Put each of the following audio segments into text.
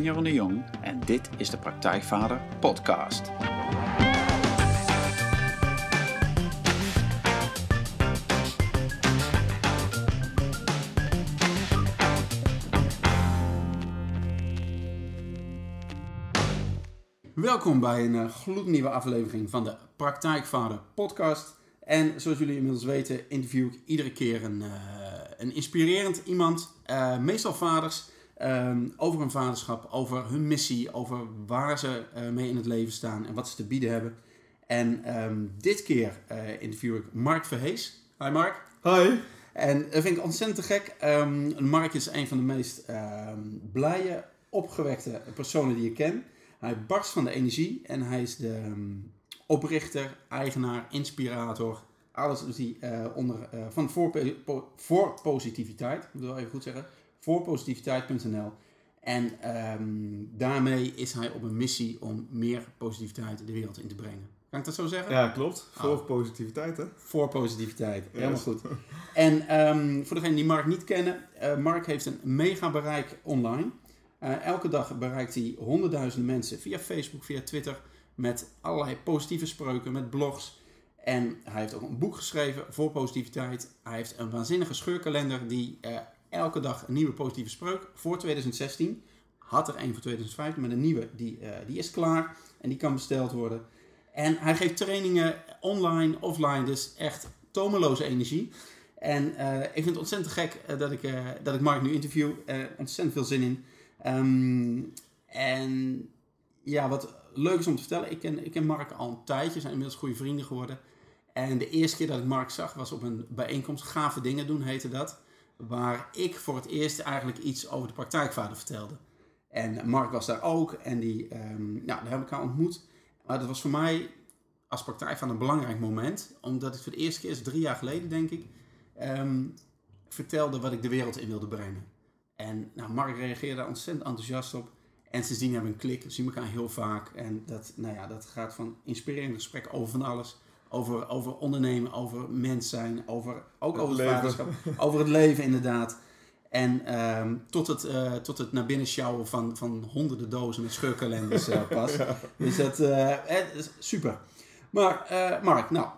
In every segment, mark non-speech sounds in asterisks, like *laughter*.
Ben Jeroen de Jong en dit is de Praktijkvader Podcast. Welkom bij een uh, gloednieuwe aflevering van de Praktijkvader Podcast. En zoals jullie inmiddels weten, interview ik iedere keer een, uh, een inspirerend iemand, uh, meestal vaders, um, over hun vaderschap, over hun missie, over waar ze mee in het leven staan en wat ze te bieden hebben. En um, dit keer interview ik Mark Verhees. Hi Mark. Hi. En dat vind ik ontzettend te gek. Um, Mark is een van de meest blije, opgewekte personen die ik ken. Hij barst van de energie en hij is de oprichter, eigenaar, inspirator. Alles doet hij uh, onder, van voor, voor positiviteit. Ik wel even goed zeggen. Voorpositiviteit.nl. En um, daarmee is hij op een missie om meer positiviteit de wereld in te brengen. Kan ik dat zo zeggen? Ja, klopt. Voor oh. positiviteit, hè? Voor positiviteit. Yes. Helemaal goed. *laughs* En um, voor degenen die Mark niet kennen, uh, Mark heeft een mega bereik online. Uh, elke dag bereikt hij honderdduizenden mensen via Facebook, via Twitter, met allerlei positieve spreuken, met blogs. En hij heeft ook een boek geschreven voor positiviteit. Hij heeft een waanzinnige scheurkalender die uh, elke dag een nieuwe positieve spreuk voor 2016. Had er een voor 2015, maar de nieuwe die, uh, die is klaar en die kan besteld worden. En hij geeft trainingen online, offline, dus echt tomeloze energie. En ik vind het ontzettend gek dat, ik, dat ik Mark nu interview. ontzettend veel zin in. Um, en ja, wat leuk is om te vertellen, ik ken, ik ken Mark al een tijdje, zijn inmiddels goede vrienden geworden. En de eerste keer dat ik Mark zag was op een bijeenkomst, Gave Dingen doen heette dat. Waar ik voor het eerst eigenlijk iets over de praktijkvader vertelde. En Mark was daar ook en die, um, ja, daar heb ik haar ontmoet. Maar dat was voor mij als praktijkvader een belangrijk moment. Omdat ik voor de eerste keer, is drie jaar geleden denk ik, um, vertelde wat ik de wereld in wilde brengen. En nou, Mark reageerde daar ontzettend enthousiast op. En sindsdien hebben we een klik, zien elkaar heel vaak. En dat, nou ja, dat gaat van inspirerende gesprekken over van alles. Over, over ondernemen, over mens zijn, over, ook het over het vaderschap, over het leven inderdaad. En um, tot, het, uh, tot het naar binnen sjouwen van, van honderden dozen met scheurkalenders uh, *laughs* pas. ja. Dus dat uh, is super. Maar Mark, nou,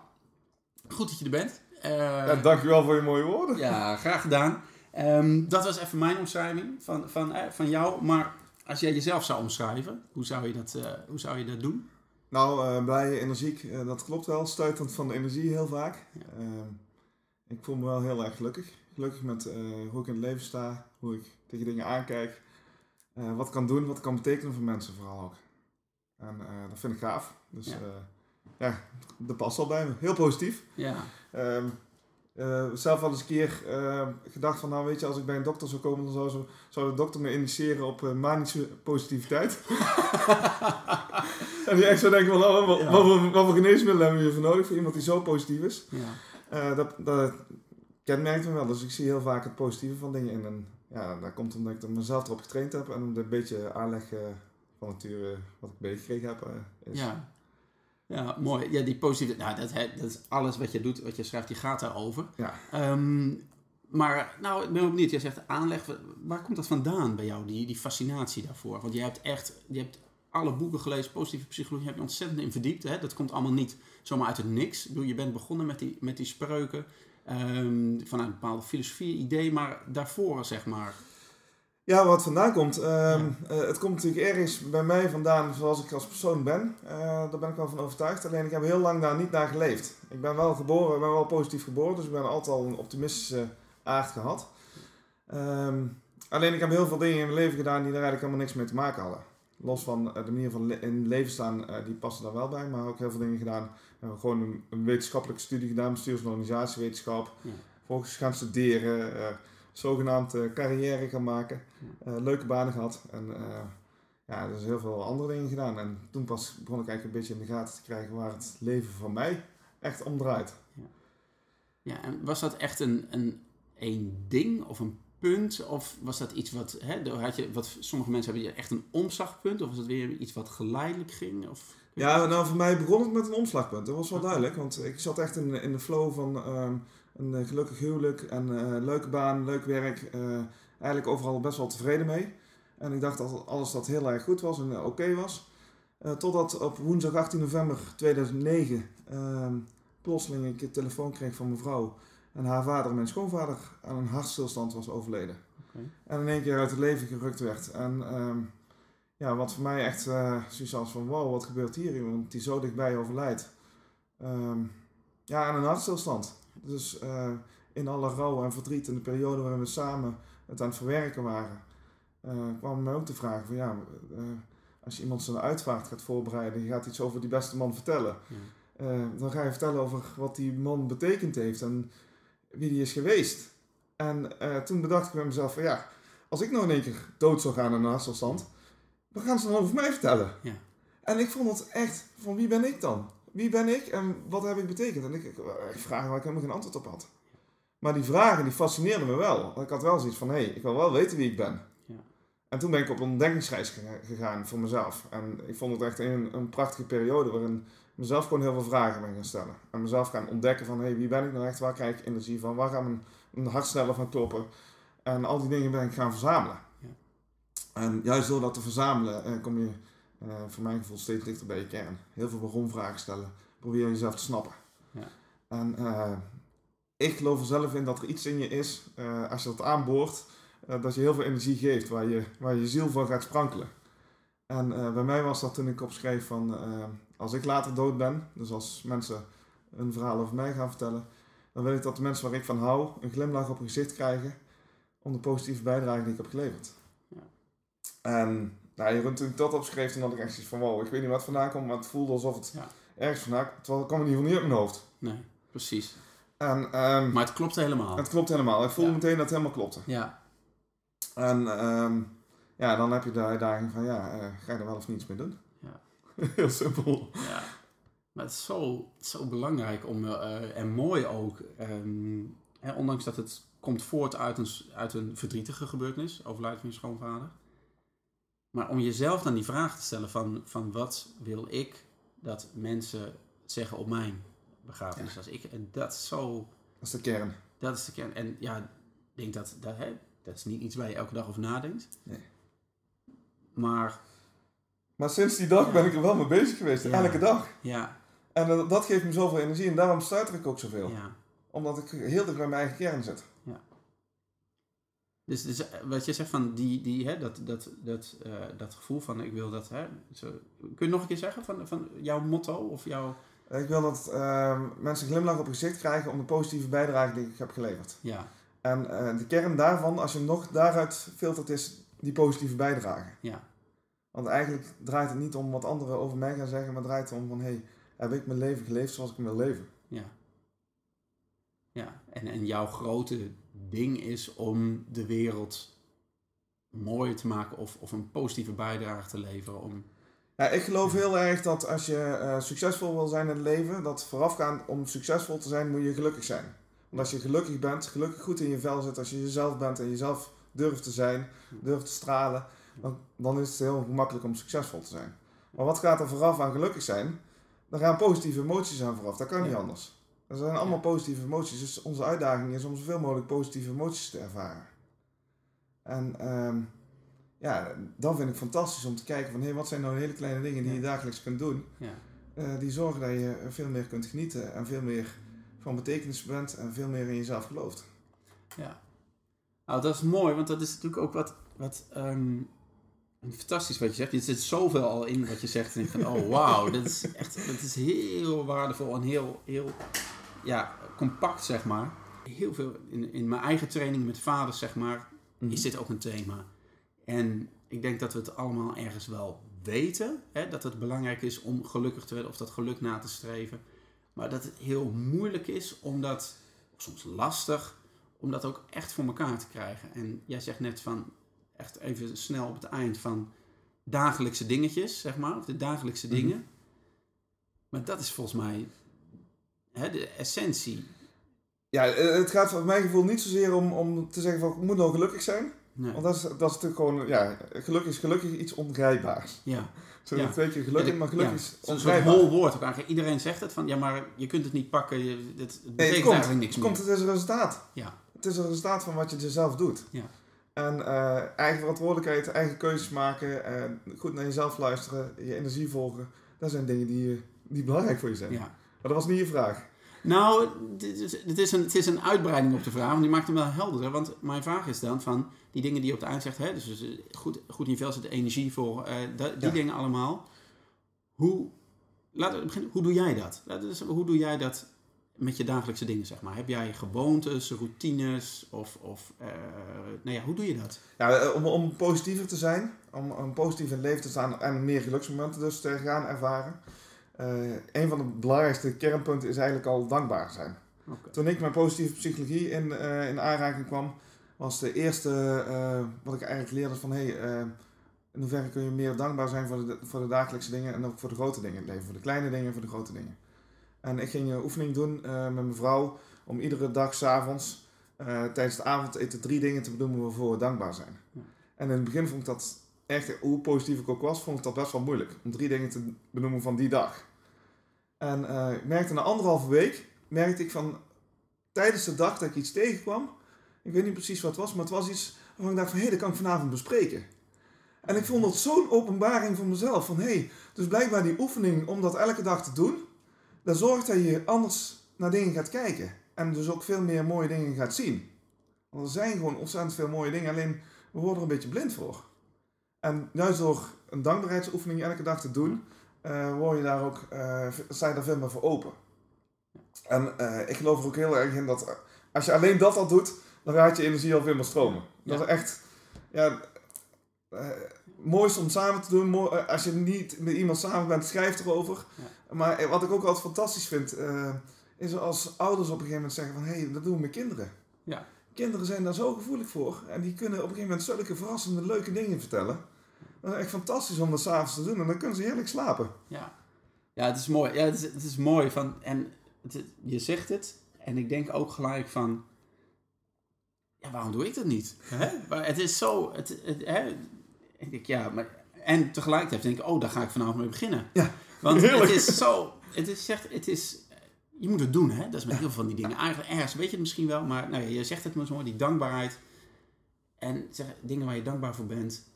goed dat je er bent. ja, dankjewel voor je mooie woorden. Ja, graag gedaan. Um, dat was even mijn omschrijving van, van, eh, van jou. Maar als jij jezelf zou omschrijven, hoe zou je dat, hoe zou je dat doen? Nou, uh, blij, energiek, uh, dat klopt wel. Stuitend van de energie heel vaak. Ja. ik voel me wel heel erg gelukkig. Gelukkig met hoe ik in het leven sta, hoe ik tegen dingen aankijk. wat ik kan doen, wat ik kan betekenen voor mensen vooral ook. En dat vind ik gaaf. Dus ja, ja dat past al bij me. Heel positief. Ja. Um, uh, zelf al eens een keer uh, gedacht van, nou weet je, als ik bij een dokter zou komen, dan zou, zo, zou de dokter me initiëren op uh, manische positiviteit. *laughs* en die echt zo denken van, wat, ja. wat, wat, wat, voor geneesmiddelen hebben we hiervoor nodig voor iemand die zo positief is. Ja. dat, dat kenmerkt me wel, dus ik zie heel vaak het positieve van dingen in. En ja, dat komt omdat ik er mezelf erop getraind heb en een beetje aanleg van nature wat ik meegekregen heb. is. Ja. Ja, mooi. Ja, die positieve... Nou, dat, dat is alles wat je doet, wat je schrijft, die gaat daarover. Ja. Um, maar, nou, ik ben benieuwd. Jij zegt aanleg. Waar komt dat vandaan bij jou, die, die fascinatie daarvoor? Want je hebt echt... Je hebt alle boeken gelezen, positieve psychologie, heb je ontzettend in verdiept. Hè? Dat komt allemaal niet zomaar uit het niks. Ik bedoel, je bent begonnen met die, met die spreuken. Um, vanuit een bepaalde filosofie, idee. Maar daarvoor, zeg maar... Ja, wat vandaan komt. Ja. uh, het komt natuurlijk ergens bij mij vandaan zoals ik als persoon ben. Uh, daar ben ik wel van overtuigd. Alleen ik heb heel lang daar niet naar geleefd. Ik ben wel geboren, ik ben wel positief geboren. Dus ik ben altijd al een optimistische aard gehad. Um, alleen ik heb heel veel dingen in mijn leven gedaan die daar eigenlijk helemaal niks mee te maken hadden. Los van de manier van le in leven staan, die passen daar wel bij. Maar ook heel veel dingen gedaan. gewoon een, een, wetenschappelijke studie gedaan, bestuurs- en organisatiewetenschap. Ja. Vervolgens gaan studeren zogenaamd uh, carrière gaan maken. Uh, leuke banen gehad. En uh, ja, dus heel veel andere dingen gedaan. En toen pas begon ik eigenlijk een beetje in de gaten te krijgen waar het leven van mij echt om draait. Ja, ja en was dat echt een, een, een ding of een punt? Of was dat iets wat, hè, had je, wat sommige mensen hebben echt een omslagpunt? Of was het weer iets wat geleidelijk ging? Of, ja, nou voor mij begon het met een omslagpunt. Dat was wel duidelijk. Want ik zat echt in, in de flow van... Um, een uh, gelukkig huwelijk, een uh, leuke baan, leuk werk. Uh, eigenlijk overal best wel tevreden mee. En ik dacht dat alles dat heel erg goed was en oké was. totdat op woensdag 18 november 2009 ehm, plotseling ik een telefoon kreeg van mijn vrouw. En haar vader, mijn schoonvader, aan een hartstilstand was overleden. En in één keer uit het leven gerukt werd. En ehm, ja, wat voor mij echt uh, zoiets was van wow, wat gebeurt hier? Iemand die zo dichtbij overlijdt. Ehm, ja, aan een hartstilstand. Dus uh, in alle rouw en verdriet in de periode waarin we samen het aan het verwerken waren, uh, kwam mij ook de vraag van ja, als je iemand zijn uitvaart gaat voorbereiden, je gaat iets over die beste man vertellen. dan ga je vertellen over wat die man betekend heeft en wie die is geweest. En toen bedacht ik bij mezelf van ja, als ik nou in één keer dood zou gaan in een hartstilstand, wat gaan ze dan over mij vertellen? Ja. En ik vond het echt, van wie ben ik dan? Wie ben ik en wat heb ik betekend? En ik, ik, ik vragen waar ik helemaal geen antwoord op had. Maar die vragen die fascineerden me wel. Ik had wel zoiets van, hé, hey, ik wil wel weten wie ik ben. Ja. En toen ben ik op een ontdekkingsreis gegaan voor mezelf. En ik vond het echt een, een prachtige periode waarin mezelf gewoon heel veel vragen ben gaan stellen. En mezelf gaan ontdekken van, hé, hey, wie ben ik nou echt? Waar krijg ik energie van? Waar gaat mijn, mijn hart sneller van kloppen? En al die dingen ben ik gaan verzamelen. En juist door dat te verzamelen eh, kom je uh, voor mijn gevoel steeds dichter bij je kern. Heel veel waarom-vragen stellen. Probeer jezelf te snappen. Ja. En uh, ik geloof er zelf in dat er iets in je is, als je dat aanboort, dat je heel veel energie geeft, waar je, waar je ziel van gaat sprankelen. En bij mij was dat toen ik opschreef van, als ik later dood ben, dus als mensen een verhaal over mij gaan vertellen, dan wil ik dat de mensen waar ik van hou een glimlach op hun gezicht krijgen om de positieve bijdrage die ik heb geleverd. En nou, Jeroen, toen ik dat opschreef, toen had ik echt zoiets van wow, ik weet niet wat vandaan komt, maar het voelde alsof het ja. ergens vandaan Terwijl het kwam in ieder geval niet uit mijn hoofd. Nee, precies. En, um, maar het klopte helemaal. Het klopt helemaal. Ik voelde meteen dat het helemaal klopte. Ja. En um, ja, dan heb je de uitdaging van ja, uh, ga je er wel of niets mee doen? Ja. *laughs* Heel simpel. Ja. Maar het is zo, zo belangrijk om, uh, en mooi ook, um, hè, ondanks dat het komt voort uit een, uit een verdrietige gebeurtenis, overlijden van je schoonvader. Maar om jezelf dan die vraag te stellen van, van wat wil ik dat mensen zeggen op mijn begrafenis als ik. En dat is zo... Dat is de kern. Dat is de kern. En ja, ik denk dat, dat, hè, dat is niet iets waar je elke dag over nadenkt. Nee. Maar... Maar sinds die dag ben ik er wel mee bezig geweest. Elke dag. Ja. En dat, dat geeft me zoveel energie. En daarom stuiter ik ook zoveel. Ja. Omdat ik heel dicht bij mijn eigen kern zit. Dus, dus eh, wat je zegt van die, die, hè, dat, dat, dat, uh, dat gevoel van ik wil dat. Hè, zo, kun je nog een keer zeggen van, van jouw motto of jouw. Ik wil dat uh, mensen glimlach op gezicht krijgen om de positieve bijdrage die ik heb geleverd. Ja. En uh, de kern daarvan, als je nog daaruit filtert, is die positieve bijdrage. Ja. Want eigenlijk draait het niet om wat anderen over mij gaan zeggen, maar draait het om van hé, hey, heb ik mijn leven geleefd zoals ik hem wil leven? Ja. Ja, en, en jouw grote ding is om de wereld mooier te maken of, of een positieve bijdrage te leveren. Om... Ja, ik geloof heel erg dat als je uh, succesvol wil zijn in het leven, dat voorafgaand om succesvol te zijn moet je gelukkig zijn. Want als je gelukkig bent, gelukkig goed in je vel zit, als je jezelf bent en jezelf durft te zijn, durft te stralen, dan, dan is het heel makkelijk om succesvol te zijn. Maar wat gaat er vooraf aan gelukkig zijn? Dan gaan positieve emoties aan vooraf. Dat kan niet anders. Dat zijn allemaal positieve emoties. Dus onze uitdaging is om zoveel mogelijk positieve emoties te ervaren. En um, ja, dan vind ik fantastisch om te kijken van... hé, hey, wat zijn nou hele kleine dingen die je dagelijks kunt doen... Ja. Uh, die zorgen dat je veel meer kunt genieten en veel meer van betekenis bent en veel meer in jezelf gelooft. Ja. Nou, dat is mooi, want dat is natuurlijk ook wat, wat um, fantastisch wat je zegt. Er zit zoveel al in wat je zegt. En ik van, oh wauw, dat is echt dat is heel waardevol en heel, heel ja, compact, zeg maar. Heel veel in, in mijn eigen training met vaders, zeg maar, mm is dit ook een thema. En ik denk dat we het allemaal ergens wel weten, hè, dat het belangrijk is om gelukkig te worden of dat geluk na te streven. Maar dat het heel moeilijk is om dat, of soms lastig, om dat ook echt voor elkaar te krijgen. En jij zegt net van, echt even snel op het eind van dagelijkse dingetjes, zeg maar, of de dagelijkse mhm. dingen. Maar dat is volgens mij hè, de essentie. Ja, eh, het gaat voor mijn gevoel niet zozeer om, om te zeggen van ik moet nou gelukkig zijn. Want dat is, dat is natuurlijk gewoon, ja, geluk is gelukkig iets ongrijpbaars. Ja. *laughs* Zo ja. twee keer gelukkig, maar geluk is ongrijpbaar. Zo'n hol woord ook eigenlijk. Iedereen zegt het van, ja, maar je kunt het niet pakken. Je, het, betekent nee, het komt, eigenlijk niks het Komt, het is een resultaat. Ja. Het is een resultaat van wat je er zelf doet. Ja. En eh, eigen verantwoordelijkheid, eigen keuzes maken, goed naar jezelf luisteren, je energie volgen. Dat zijn dingen die, die belangrijk voor je zijn. Ja. Maar dat was niet je vraag. Nou, het is, een, het is een uitbreiding op de vraag, want die maakt hem wel helderder. Want mijn vraag is dan van die dingen die je op het eind zegt, hè, dus, dus goed, goed in vel zit, energie voor, uh, die dingen allemaal. Hoe, laten we beginnen, hoe doe jij dat? Dus, hoe doe jij dat met je dagelijkse dingen, zeg maar? Heb jij gewoontes, routines of, of uh, nou ja, hoe doe je dat? Ja, eh, om, om positiever te zijn, om, om positief in het leven te staan en meer geluksmomenten dus te gaan ervaren. Uh, een van de belangrijkste kernpunten is eigenlijk al dankbaar zijn. Okay. Toen ik met positieve psychologie in, uh, in aanraking kwam, was de eerste wat ik eigenlijk leerde van hey, in hoeverre kun je meer dankbaar zijn voor de, voor de dagelijkse dingen en ook voor de grote dingen in het leven. Voor de kleine dingen en voor de grote dingen. En ik ging een oefening doen met mijn vrouw om iedere dag s'avonds uh, tijdens het avondeten drie dingen te benoemen waarvoor we dankbaar zijn. Ja. En in het begin vond ik dat echt, hoe positief ik ook was, vond ik dat best wel moeilijk. Om drie dingen te benoemen van die dag. En uh, ik merkte na anderhalve week, merkte ik van tijdens de dag dat ik iets tegenkwam, ik weet niet precies wat het was, maar het was iets waarvan ik dacht van hé, hey, dat kan ik vanavond bespreken. En ik vond dat zo'n openbaring voor mezelf. Van hé, hey, dus blijkbaar die oefening om dat elke dag te doen, dat zorgt dat je anders naar dingen gaat kijken. En dus ook veel meer mooie dingen gaat zien. Want er zijn gewoon ontzettend veel mooie dingen, alleen we worden er een beetje blind voor. En juist door een dankbaarheidsoefening elke dag te doen, uh, word je daar ook, uh, sta je daar veel meer voor open. En uh, ik geloof er ook heel erg in dat als je alleen dat al doet, dan gaat je energie al veel meer stromen. Dat is echt, ja, mooiste om samen te doen. als je niet met iemand samen bent, schrijf erover. Maar wat ik ook altijd fantastisch vind, is als ouders op een gegeven moment zeggen van... hé, hey, dat doen we met kinderen. Ja. Kinderen zijn daar zo gevoelig voor. En die kunnen op een gegeven moment zulke verrassende, leuke dingen vertellen. Dat is echt fantastisch om dat s'avonds te doen. En dan kunnen ze heerlijk slapen. Ja, ja het is mooi. Ja, het is, het is mooi. Van, en het, je zegt het. En ik denk ook gelijk van... Ja, waarom doe ik dat niet? Hè? Maar het is zo... Het, het, hè? Ik ja, maar... En tegelijkertijd denk ik, oh, daar ga ik vanavond mee beginnen. Ja. Want het is zo, het is, zegt, het is, je moet het doen, hè? Dat is met heel veel van die dingen. Eigenlijk ergens weet je het misschien wel, maar nou ja, je zegt het maar zo, die dankbaarheid. En zeg, dingen waar je dankbaar voor bent.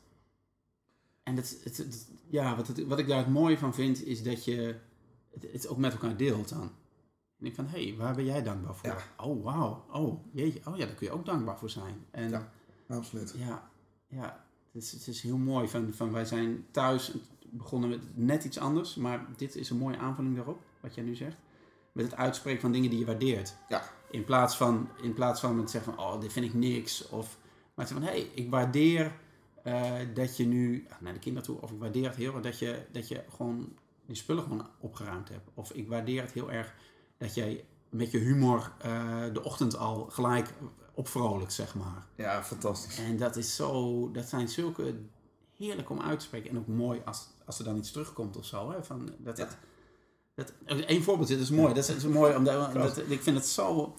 En het, het, ja, wat, het, wat ik daar het mooie van vind, is dat je het, ook met elkaar deelt dan. En ik van, hé, hey, waar ben jij dankbaar voor? Ja. Oh, wauw. Oh, jeetje. Oh ja, daar kun je ook dankbaar voor zijn. En, ja, absoluut. Ja, ja. Het is, het is heel mooi. Van, van wij zijn thuis begonnen met net iets anders, maar dit is een mooie aanvulling daarop, wat jij nu zegt. Met het uitspreken van dingen die je waardeert. Ja. In plaats van, in plaats van met zeggen van, oh, dit vind ik niks. Of, maar te van, hé, hey, ik waardeer uh, dat je nu, naar de kinderen toe, of ik waardeer het heel erg dat je, dat je gewoon die spullen gewoon opgeruimd hebt. Of ik waardeer het heel erg dat jij met je humor uh, de ochtend al gelijk opvrolijkt, zeg maar. Ja, fantastisch. En dat is zo, dat zijn zulke heerlijk om uit te spreken. En ook mooi als, als er dan iets terugkomt of zo. Hè, van dat, ja. dat, één voorbeeld, dit is mooi. Dat, is, dat is mooi, omdat dat, ik vind het zo...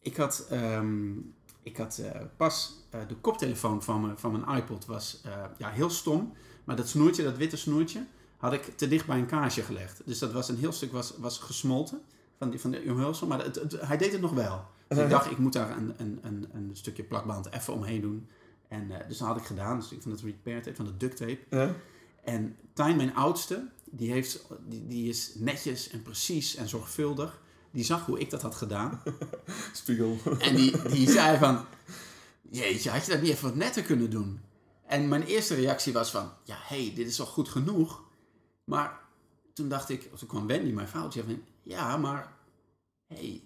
Ik had, um, ik had uh, pas uh, de koptelefoon van, me, van mijn iPod was uh, ja, heel stom. Maar dat snoertje, dat witte snoertje, had ik te dicht bij een kaarsje gelegd. Dus dat was een heel stuk was, was gesmolten van, die, van de omhulsel. Maar het, het, hij deed het nog wel. Dus ik *laughs* dacht, ik moet daar een, een, een, een stukje plakband even omheen doen. En dus dat had ik gedaan, dus ik van het repair tape, van de duct tape. Ja. En Tijn, mijn oudste, die, heeft, die, die is netjes en precies en zorgvuldig. Die zag hoe ik dat had gedaan. *laughs* Spiegel. En die, die zei van, jeetje, had je dat niet even wat netter kunnen doen? En mijn eerste reactie was van, ja, hé, hey, dit is toch goed genoeg? Maar toen dacht ik, of toen kwam Wendy, mijn vrouw, die zei van, ja, maar, hé, hey,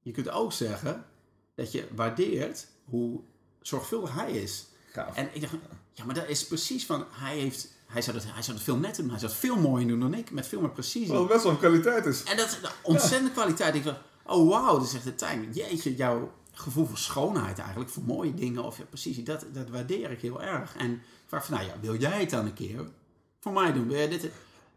je kunt ook zeggen dat je waardeert hoe zorgvuldig hij is. Gaaf. En ik dacht, ja, maar dat is precies van, hij heeft, hij zou, dat, hij zou het veel netter doen, hij zou het veel mooier doen dan ik, met veel meer precisie. Wat best wel een kwaliteit is. En dat is ontzettende kwaliteit. Ik dacht, oh wauw, dat zegt de Tijn, jeetje, jouw gevoel voor schoonheid eigenlijk, voor mooie dingen of ja, precisie, dat, dat waardeer ik heel erg. En ik vraag van, nou ja, wil jij het dan een keer voor mij doen? Wil jij dit?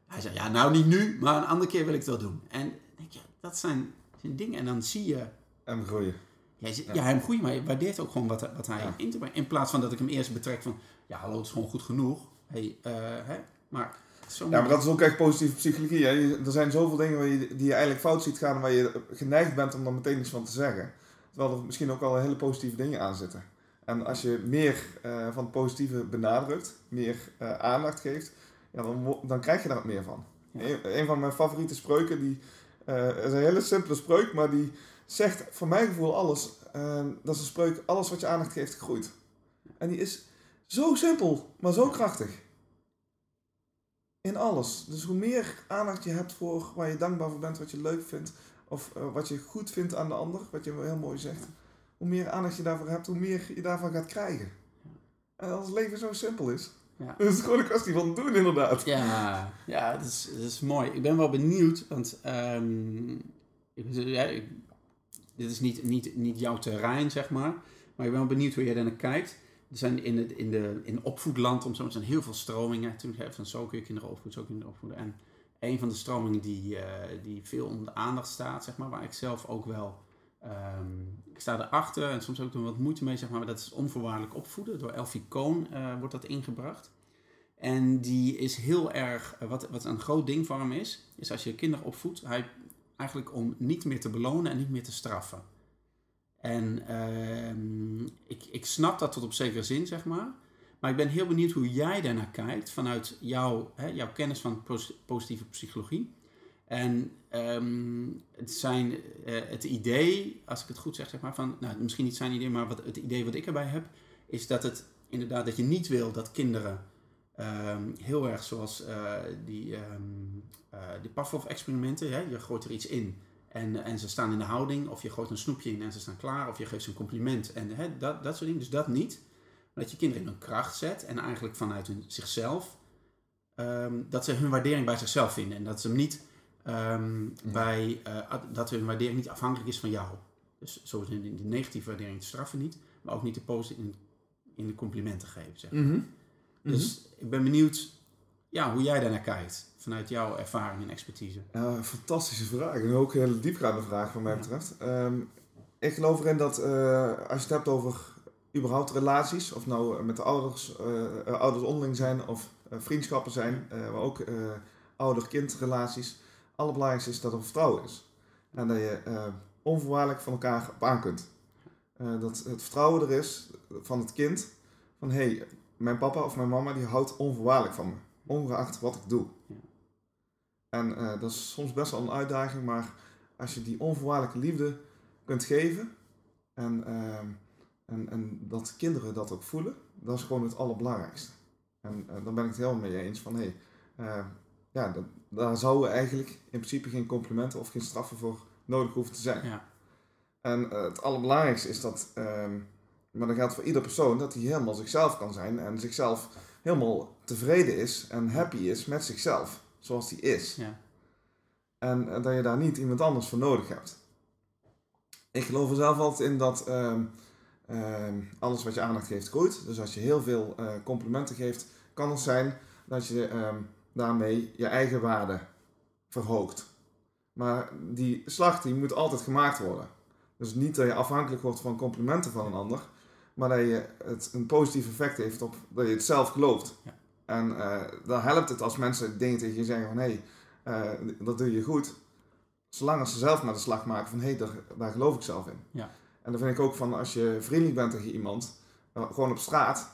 Hij zei, ja, nou niet nu, maar een andere keer wil ik wel doen. En denk je, dat zijn, zijn dingen. En dan zie je... En groeien. Ja, ja, hem groeit, maar je waardeert ook gewoon wat, wat hij ja. in te brengen. In plaats van dat ik hem eerst betrek van, ja hallo, het is gewoon goed genoeg. Hey, uh, hè? Maar, ja, maar dat is ook echt positieve psychologie. Hè? Er zijn zoveel dingen waar je, die je eigenlijk fout ziet gaan, waar je geneigd bent om dan meteen iets van te zeggen. Terwijl er misschien ook al hele positieve dingen aan zitten. En als je meer uh, van het positieve benadrukt, meer uh, aandacht geeft, ja, dan, dan krijg je daar wat meer van. Een, een, van mijn favoriete spreuken, die, uh, is een hele simpele spreuk, maar die zegt voor mijn gevoel alles. dat is een spreuk, alles wat je aandacht geeft, groeit. En die is zo simpel, maar zo krachtig. In alles. Dus hoe meer aandacht je hebt voor waar je dankbaar voor bent, wat je leuk vindt, of wat je goed vindt aan de ander, wat je heel mooi zegt hoe meer aandacht je daarvoor hebt, hoe meer je daarvan gaat krijgen. En als het leven zo simpel is. Ja. Dat *laughs* is gewoon een kwestie van doen, inderdaad. Ja, ja dat, is, dat is mooi. Ik ben wel benieuwd, want um, ja, ik, dit is niet, niet, niet jouw terrein, zeg maar. Maar ik ben wel benieuwd hoe jij daar naar kijkt. Er zijn in, het, in, de, in opvoedland, om zo, zijn heel veel stromingen. Natuurlijk, van zo kun je kinderen opvoeden, zo kun je opvoeden. En een van de stromingen die, uh, die veel onder de aandacht staat, zeg maar, waar ik zelf ook wel Um, ik sta erachter en soms heb ik er wat moeite mee, zeg maar, dat is onvoorwaardelijk opvoeden. Door Elfie Cohn uh, wordt dat ingebracht. En die is heel erg, uh, wat, wat een groot ding voor hem is, is als je kinderen opvoedt, hij eigenlijk om niet meer te belonen en niet meer te straffen. En uh, ik, ik snap dat tot op zekere zin, zeg maar. Maar ik ben heel benieuwd hoe jij daarnaar kijkt vanuit jouw, hè, jouw kennis van positieve psychologie. En ehm, het, zijn, uh, het idee, als ik het goed zeg, zeg maar, van, nou, misschien niet zijn idee, maar wat, het idee wat ik erbij heb, is dat het inderdaad dat je niet wil dat kinderen um, heel erg zoals uh, die, um, uh, die Pavlov-experimenten, je gooit er iets in en, en ze staan in de houding, of je gooit een snoepje in en ze staan klaar, of je geeft ze een compliment en hè, dat, dat soort dingen. Dus dat niet. Maar dat je kinderen in hun kracht zet en eigenlijk vanuit hun, zichzelf, dat ze hun waardering bij zichzelf vinden en dat ze hem niet Um, bij, uh, dat hun waardering niet afhankelijk is van jou. Dus zoals in de negatieve waardering te straffen niet, maar ook niet de positieve in, in de complimenten geven. Zeg maar. mm Dus ik ben benieuwd ja, hoe jij daarnaar kijkt, vanuit jouw ervaring en expertise. Ja, fantastische vraag. En ook een hele diepgaande vraag wat mij betreft. Um, ik geloof erin dat uh, als je het hebt over überhaupt relaties, of nou met de ouders, uh, ouders onderling zijn of vriendschappen zijn, maar ook ouder-kind relaties allerbelangrijkste is dat er vertrouwen is. En dat je uh, onvoorwaardelijk van elkaar op aan kunt. Uh, dat het vertrouwen er is van het kind. Van hé, hey, mijn papa of mijn mama die houdt onvoorwaardelijk van me. Ongeacht wat ik doe. Ja. En uh, dat is soms best wel een uitdaging. Maar als je die onvoorwaardelijke liefde kunt geven. En, en, en dat kinderen dat ook voelen. Dat is gewoon het allerbelangrijkste. En dan ben ik het helemaal mee eens van hé, hey, ja, dat, daar zouden eigenlijk in principe geen complimenten of geen straffen voor nodig hoeven te zijn. Ja. En uh, het allerbelangrijkste is dat, um, maar dat geldt voor ieder persoon, dat hij helemaal zichzelf kan zijn en zichzelf helemaal tevreden is en happy is met zichzelf, zoals hij is. Ja. En uh, dat je daar niet iemand anders voor nodig hebt. Ik geloof er zelf altijd in dat um, um, alles wat je aandacht geeft groeit. Dus als je heel veel uh, complimenten geeft, kan het zijn dat je daarmee je eigen waarde verhoogt. Maar die slag die moet altijd gemaakt worden. Dus niet dat je afhankelijk wordt van complimenten van een ander, maar dat je het een positief effect heeft op dat je het zelf gelooft. Ja. En uh, dan helpt het als mensen dingen tegen je zeggen van hé, hey, uh, dat doe je goed. Zolang als ze zelf maar de slag maken van hé, hey, daar, daar geloof ik zelf in. Ja. En dan vind ik ook van als je vriendelijk bent tegen iemand, uh, gewoon op straat,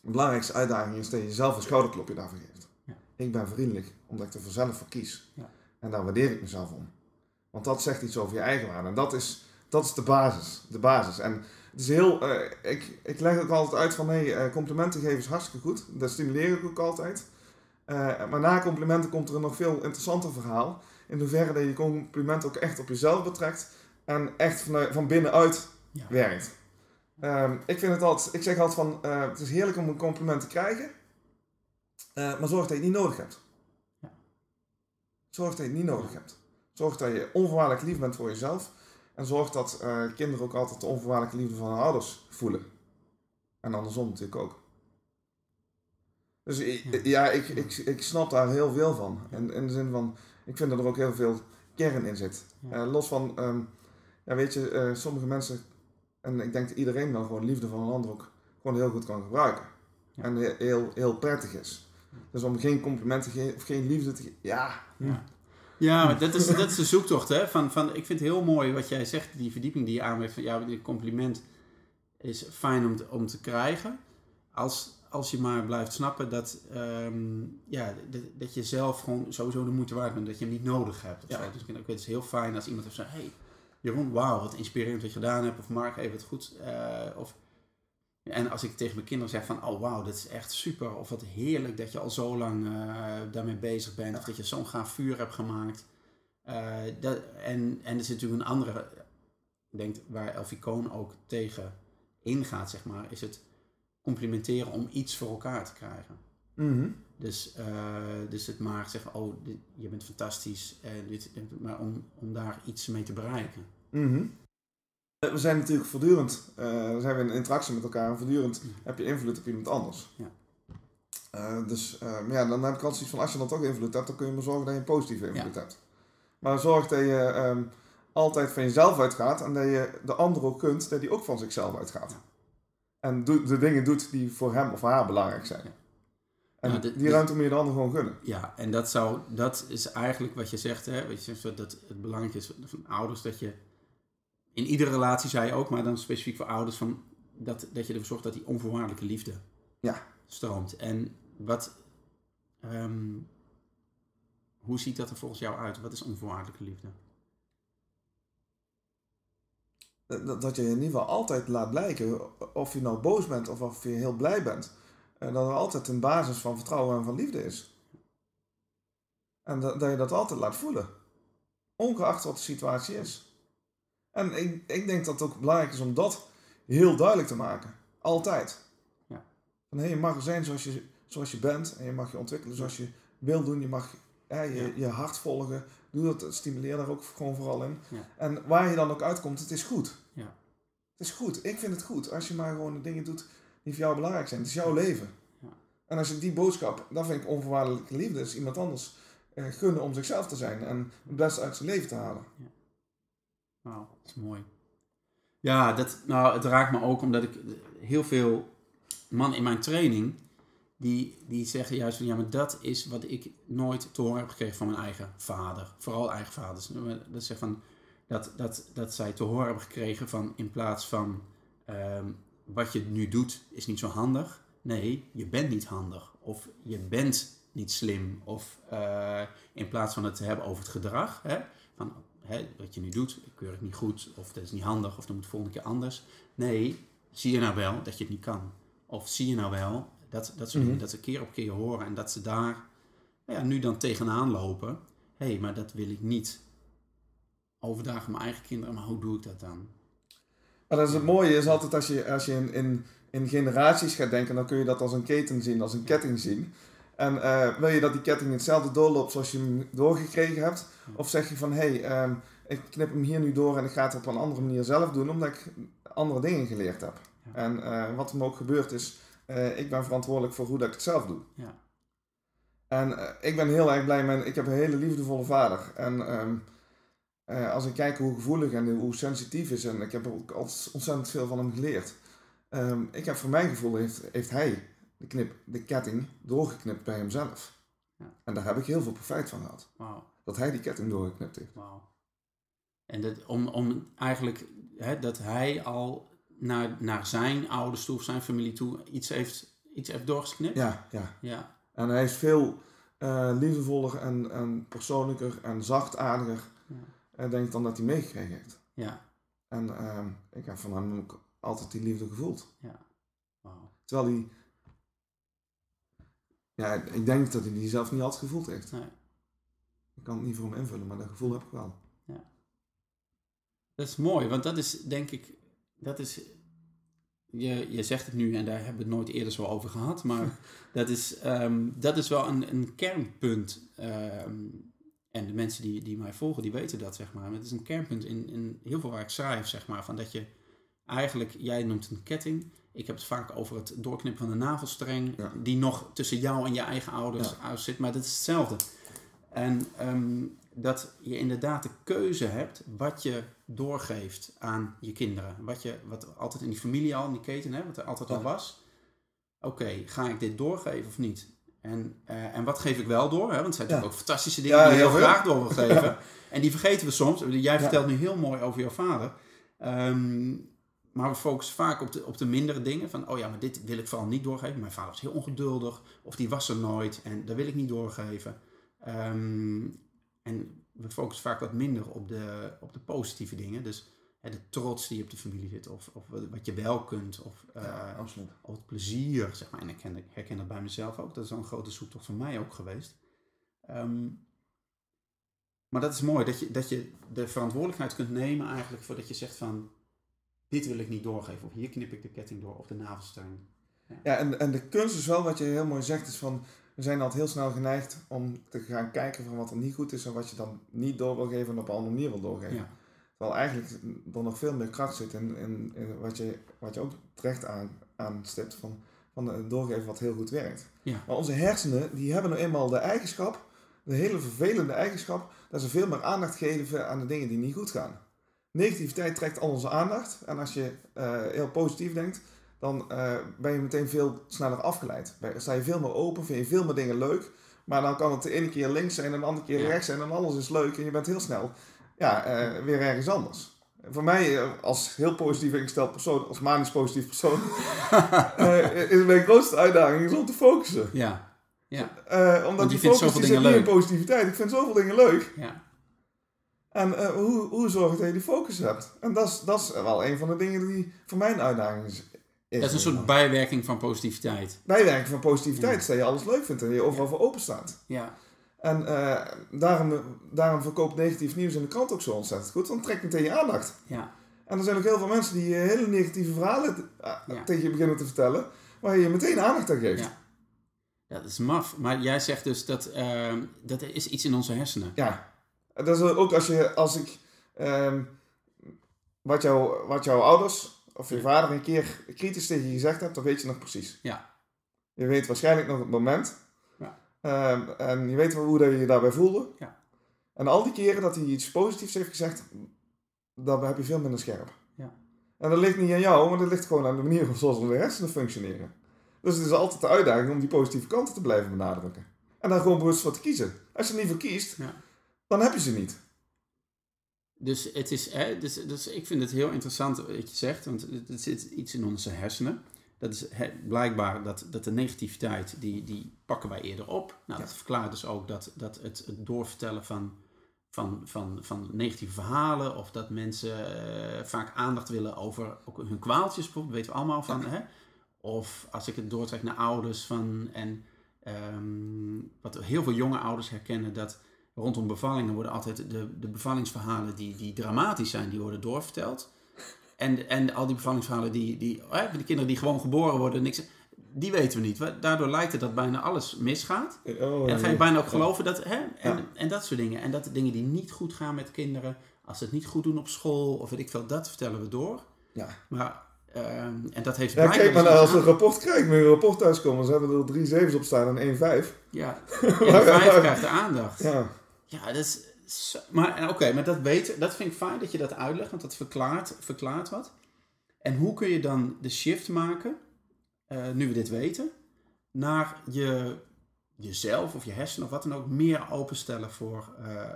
de belangrijkste uitdaging is dat je jezelf een schouderklopje daarvoor geeft. Ik ben vriendelijk, omdat ik er vanzelf voor kies. Ja. En daar waardeer ik mezelf om. Want dat zegt iets over je eigen waarde. En dat is, dat is de basis. De basis. En is heel, uh, ik, ik leg ook altijd uit van, hé, hey, uh, complimenten geven is hartstikke goed. Dat stimuleer ik ook altijd. Uh, maar na complimenten komt er een nog veel interessanter verhaal. In hoeverre dat je compliment ook echt op jezelf betrekt. En echt van, van binnenuit ja. werkt. Um, ik vind het altijd, ik zeg altijd van, het is heerlijk om een compliment te krijgen. Maar zorg dat je het niet nodig hebt. Ja. Zorg dat je het niet nodig hebt. Zorg dat je onvoorwaardelijk lief bent voor jezelf. En zorg dat uh, kinderen ook altijd de onvoorwaardelijke liefde van hun ouders voelen. En andersom natuurlijk ook. Dus ja, ja ik, ik, ik snap daar heel veel van. En in de zin van, ik vind dat er ook heel veel kern in zit. Uh, los van, um, ja, weet je, sommige mensen, en ik denk dat iedereen dan gewoon liefde van een ander ook gewoon heel goed kan gebruiken. En heel, heel prettig is. Dus om geen complimenten te geven of geen liefde te geven. Ja. ja. Ja, maar dat is, dat is de zoektocht. Hè? Van, van, ik vind het heel mooi wat jij zegt, die verdieping die je van ja, die compliment. is fijn om te, om te krijgen. Als, als je maar blijft snappen dat, ehm, ja, dat, dat je zelf gewoon sowieso de moeite waard bent. Dat je hem niet nodig hebt. Ja. zo. Dus ik vind het is heel fijn als iemand heeft gezegd... Hey, Jeroen, wauw, wat inspirerend wat je gedaan hebt. Of Mark, even het goed. eh, of, en als ik tegen mijn kinderen zeg van... Oh, wauw, dat is echt super. Of wat heerlijk dat je al zo lang eh, daarmee bezig bent. Of dat je zo'n gaaf vuur hebt gemaakt. Eh, dat, en, en er zit natuurlijk een andere... Ik denk waar Elfie Cohn ook tegen ingaat, zeg maar... Is het complimenteren om iets voor elkaar te krijgen. Mhm. Dus, eh, dus het maar zeggen, oh, dit- je bent fantastisch. En dit, maar om, om daar iets mee te bereiken. Mhm. We zijn natuurlijk voortdurend, eh, we zijn in interactie met elkaar en voortdurend heb je invloed op iemand anders. Ja. Eh, dus eh, maar ja, dan heb ik altijd zoiets van, als je dan toch invloed hebt, dan kun je maar zorgen dat je een positieve invloed hebt. Maar zorg dat je ehm, altijd van jezelf uitgaat en dat je de ander ook kunt dat die ook van zichzelf uitgaat. Ja. En de dingen doet die voor hem of haar belangrijk zijn. Ja. En dit- die ruimte moet je de ander gewoon gunnen. Ja, en dat, zou, dat is eigenlijk wat je zegt, hè? Wat je zegt, dat het belangrijk is van ouders dat je in iedere relatie zei je ook, maar dan specifiek voor ouders, van dat, dat je ervoor zorgt dat die onvoorwaardelijke liefde Ja. stroomt. En wat, ehm, hoe ziet dat er volgens jou uit? Wat is onvoorwaardelijke liefde? dat, dat je in ieder geval altijd laat blijken, of je nou boos bent of of je heel blij bent, dat er altijd een basis van vertrouwen en van liefde is. En dat, dat je dat altijd laat voelen, ongeacht wat de situatie is. En ik, ik denk dat het ook belangrijk is om dat heel duidelijk te maken, altijd. Ja. Van, hey, je mag er zijn zoals je, zoals je bent en je mag je ontwikkelen zoals je wil doen, je mag ja, je, Ja. je hart volgen, doe dat, stimuleer daar ook gewoon vooral in. Ja. En waar je dan ook uitkomt, het is goed. Ja. Het is goed. Ik vind het goed. Als je maar gewoon de dingen doet die voor jou belangrijk zijn. Het is jouw leven. En als je die boodschap, dat vind ik onvoorwaardelijke liefde, is iemand anders eh, gunnen om zichzelf te zijn en het beste uit zijn leven te halen. Dat is mooi. Ja, dat, nou, het raakt me ook omdat ik heel veel mannen in mijn training, die, die zeggen juist van ja, maar dat is wat ik nooit te horen heb gekregen van mijn eigen vader. Vooral eigen vaders. Dat, zeg van, dat, dat, dat zij te horen hebben gekregen van in plaats van ehm, wat je nu doet is niet zo handig. Nee, je bent niet handig. Of je bent niet slim. Of eh, in plaats van het te hebben over het gedrag, hè, van hè, wat je nu doet, ik keur het niet goed, of dat is niet handig, of dan moet volgende keer anders. Nee, zie je nou wel dat je het niet kan? Of zie je nou wel dat, dat Mhm. dingen, dat ze keer op keer horen en dat ze daar nou ja, nu dan tegenaan lopen. Hé, hey, maar dat wil ik niet overdragen aan mijn eigen kinderen, maar hoe doe ik dat dan? Maar dat is het mooie, is altijd als je, als je in, in, in generaties gaat denken, dan kun je dat als een keten zien, als een ketting zien. En eh, wil je dat die ketting hetzelfde doorloopt zoals je hem doorgekregen hebt? Of zeg je van, hé, hey, ehm, ik knip hem hier nu door en ik ga het op een andere manier zelf doen, omdat ik andere dingen geleerd heb. Ja. En eh, wat me ook gebeurt is, eh, ik ben verantwoordelijk voor hoe dat ik het zelf doe. Ja. En ik ben heel erg blij met, ik heb een hele liefdevolle vader. En ehm, eh, als ik kijk hoe gevoelig en hoe sensitief is, en ik heb ook ontzettend veel van hem geleerd. Ehm, ik heb voor mijn gevoel, heeft, heeft hij de, knip, de ketting doorgeknipt bij hemzelf. Ja. En daar heb ik heel veel profijt van gehad. Dat hij die ketting doorgeknipt heeft. En dat, om, om eigenlijk hè, dat hij al naar, naar zijn ouders toe of zijn familie toe iets heeft, iets heeft doorgeknipt. Ja, ja. Ja. En hij is veel eh liefdevoller en, en persoonlijker en zachtaardiger, Ja. eh, denk ik, dan dat hij meegekregen heeft. Ja. En ehm, ik heb van hem ook altijd die liefde gevoeld. Wauw. Terwijl hij... Ja, ik denk dat hij die zelf niet altijd gevoeld heeft. Nee. Ik kan het niet voor hem invullen, maar dat gevoel heb ik wel. Dat is mooi, want dat is denk ik, dat is, je, je zegt het nu en daar hebben we het nooit eerder zo over gehad, maar *laughs* dat is, ehm, dat is wel een, een kernpunt. ehm, en de mensen die, die mij volgen, die weten dat, zeg maar. Het is een kernpunt in, in heel veel waar ik schrijf, zeg maar, van dat je eigenlijk, jij noemt het een ketting, ik heb het vaak over het doorknippen van de navelstreng, Ja. die nog tussen jou en je eigen ouders uit zit, maar dat is hetzelfde. En ehm, dat je inderdaad de keuze hebt wat je doorgeeft aan je kinderen. Wat, je, wat altijd in die familie al, in die keten, hè, wat er altijd al was. Oké, ga ik dit doorgeven of niet? En, eh, en wat geef ik wel door? Hè? Want het zijn natuurlijk ook fantastische dingen die je heel graag door wil *laughs* geven. En die vergeten we soms. Jij vertelt nu heel mooi over jouw vader. Ehm, maar we focussen vaak op de, op de mindere dingen. Van, oh ja, maar dit wil ik vooral niet doorgeven. Mijn vader was heel ongeduldig. Of die was er nooit. En dat wil ik niet doorgeven. Ehm, en we focussen vaak wat minder op de, op de positieve dingen. Dus hè, de trots die op de familie zit. Of, of wat je wel kunt. Of, uh, ja, absoluut. of het plezier, zeg maar. En ik herken, herken dat bij mezelf ook. Dat is al een grote zoektocht van mij ook geweest. Ehm, maar dat is mooi. Dat je, dat je de verantwoordelijkheid kunt nemen eigenlijk. Voordat je zegt van dit wil ik niet doorgeven. Of hier knip ik de ketting door. Of de navelstreng. Ja, ja en, en de kunst is wel wat je heel mooi zegt. Is van, we zijn altijd heel snel geneigd om te gaan kijken van wat er niet goed is. En wat je dan niet door wil geven en op een andere manier wil doorgeven. Ja. Terwijl eigenlijk er nog veel meer kracht zit in, in, in wat, je, wat je ook terecht aan, aanstipt. Van, van doorgeven wat heel goed werkt. Ja. Maar onze hersenen die hebben nou eenmaal de eigenschap. De hele vervelende eigenschap. Dat ze veel meer aandacht geven aan de dingen die niet goed gaan. Negativiteit trekt al onze aandacht. En als je uh, heel positief denkt, dan uh, ben je meteen veel sneller afgeleid. Sta je veel meer open, vind je veel meer dingen leuk. Maar dan kan het de ene keer links zijn en de andere keer rechts zijn en alles is leuk. En je bent heel snel ja, uh, weer ergens anders. Voor mij, als heel positief ingesteld persoon, als manisch positief persoon, *laughs* is mijn grootste uitdaging is om te focussen. Ja. ja. omdat die focus die zit niet in positiviteit. Ik vind zoveel dingen leuk. Ja. En uh, hoe, hoe zorg je dat je die focus hebt? En dat is, dat is wel een van de dingen die voor mij een uitdaging is. Dat is een soort bijwerking van positiviteit. Bijwerking van positiviteit, ja. dat je alles leuk vindt en je overal voor open staat. Ja. En uh, daarom, daarom verkoopt negatief nieuws in de krant ook zo ontzettend goed, want het trekt meteen je aandacht. Ja. En er zijn ook heel veel mensen die hele negatieve verhalen ja. tegen je beginnen te vertellen, waar je meteen aandacht aan geeft. Ja. ja, dat is maf. Maar jij zegt dus dat uh, dat is iets in onze hersenen. Ja. Dat is ook als je, als ik, um, wat, jou, wat jouw ouders of je vader een keer kritisch tegen je gezegd hebt, dan weet je nog precies. Ja. Je weet waarschijnlijk nog het moment. Ja. Um, en je weet wel hoe dat je je daarbij voelde. Ja. En al die keren dat hij iets positiefs heeft gezegd, dan heb je veel minder scherp. Ja. En dat ligt niet aan jou, maar dat ligt gewoon aan de manier zoals de hersenen functioneren. Dus het is altijd de uitdaging om die positieve kanten te blijven benadrukken. En daar gewoon bewust voor te kiezen. Als je er niet voor kiest, ja dan heb je ze niet. Dus, het is, hè, dus, dus ik vind het heel interessant wat je zegt, want er zit iets in onze hersenen. Dat is hè, blijkbaar dat, dat de negativiteit, die, die pakken wij eerder op. Nou, Ja. dat verklaart dus ook dat, dat het, het doorvertellen van, van, van, van negatieve verhalen, of dat mensen eh, vaak aandacht willen over ook hun kwaaltjes, bijvoorbeeld, weten we allemaal van. Hè? Of als ik het doortrek naar ouders van, en ehm, wat heel veel jonge ouders herkennen, dat rondom bevallingen worden altijd de, de bevallingsverhalen die, die dramatisch zijn, die worden doorverteld. En, en al die bevallingsverhalen, die, die, die kinderen die gewoon geboren worden, niks, die weten we niet. Daardoor lijkt het dat bijna alles misgaat. Oh, En dan ga je bijna ook geloven dat, hè, en, en dat soort dingen. En dat de dingen die niet goed gaan met kinderen, als ze het niet goed doen op school, of weet ik veel, dat vertellen we door. Ja. Maar, ehm, en dat heeft Ja, kijk maar dus ook als we een rapport krijgen, met een rapport thuiskomen, ze hebben er drie zevens op staan en één vijf. Ja, *laughs* en vijf krijgt de aandacht. Ja. Ja, dat is. zo- maar en oké, maar dat weten, dat vind ik fijn dat je dat uitlegt, want dat verklaart, verklaart wat. En hoe kun je dan de shift maken, eh, nu we dit weten, naar je, jezelf of je hersenen of wat dan ook meer openstellen voor, eh,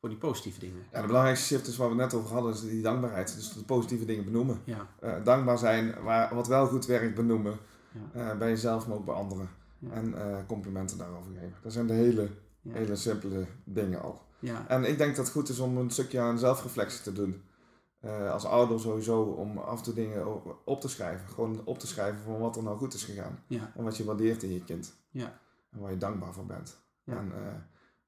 voor die positieve dingen? ja, de belangrijkste shift is waar we het net over hadden, is die dankbaarheid. Dus de positieve dingen benoemen. Ja, Eh, dankbaar zijn, waar, wat wel goed werkt, benoemen. ja, Eh, bij jezelf, maar ook bij anderen. Ja. En eh, complimenten daarover geven. Dat zijn de hele, hele simpele dingen al. ja, En ik denk dat het goed is om een stukje aan zelfreflectie te doen. Eh, als ouder sowieso om af en toe dingen op te schrijven. Gewoon op te schrijven van wat er nou goed is gegaan. ja, En wat je waardeert in je kind. Ja. En waar je dankbaar voor bent. Ja. En, eh,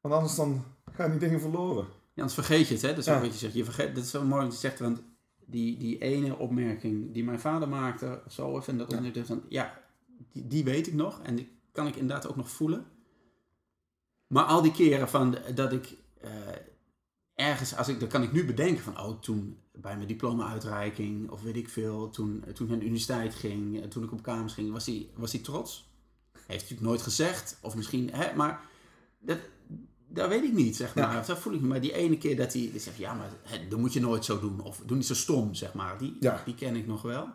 want anders dan gaan die dingen verloren. Ja, anders vergeet je het, hè? Dat is ook wat je zegt. Je vergeet, dat is zo mooi wat je zegt, want die, die ene opmerking die mijn vader maakte, of zo, of en dat Ja. ja, die, die weet ik nog en die kan ik inderdaad ook nog voelen. Maar al die keren van dat ik eh, ergens, als ik, dan kan ik nu bedenken van, oh, toen bij mijn diploma-uitreiking, of weet ik veel, toen, toen ik naar de universiteit ging, en toen ik op kamers ging, was hij was hij trots. Heeft hij natuurlijk nooit gezegd, of misschien, hè, maar dat, dat weet ik niet, zeg maar. Ja. Dat voel ik niet. Maar die ene keer dat hij zegt, ja, maar hè, dat moet je nooit zo doen. Of doe niet zo stom, zeg maar. Die, Ja. die ken ik nog wel.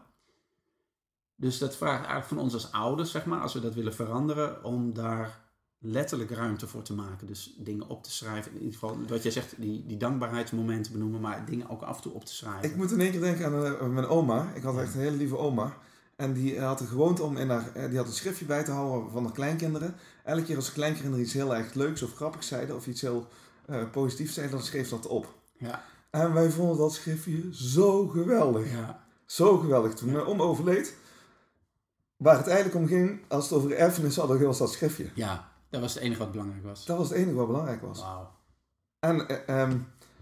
Dus dat vraagt eigenlijk van ons als ouders, zeg maar, als we dat willen veranderen, om daar letterlijk ruimte voor te maken. Dus dingen op te schrijven. In ieder geval, wat jij zegt, die, die dankbaarheidsmomenten benoemen, maar dingen ook af en toe op te schrijven. Ik moet in één keer denken aan eh, mijn oma. Ik had echt een hele lieve oma. En die had de gewoonte om in haar, eh, die had een schriftje bij te houden van haar kleinkinderen. Elke keer als de kleinkinderen iets heel erg leuks of grappigs zeiden of iets heel uh, positiefs zeiden, dan schreef ze dat op. Ja. En wij vonden dat schriftje zo geweldig. Ja. Zo geweldig. Toen mijn oma overleed, waar het eigenlijk om ging, als het over erfenis hadden, was dat schriftje. Ja, dat was het enige wat belangrijk was. Dat was het enige wat belangrijk was. Wauw. En eh, ehm,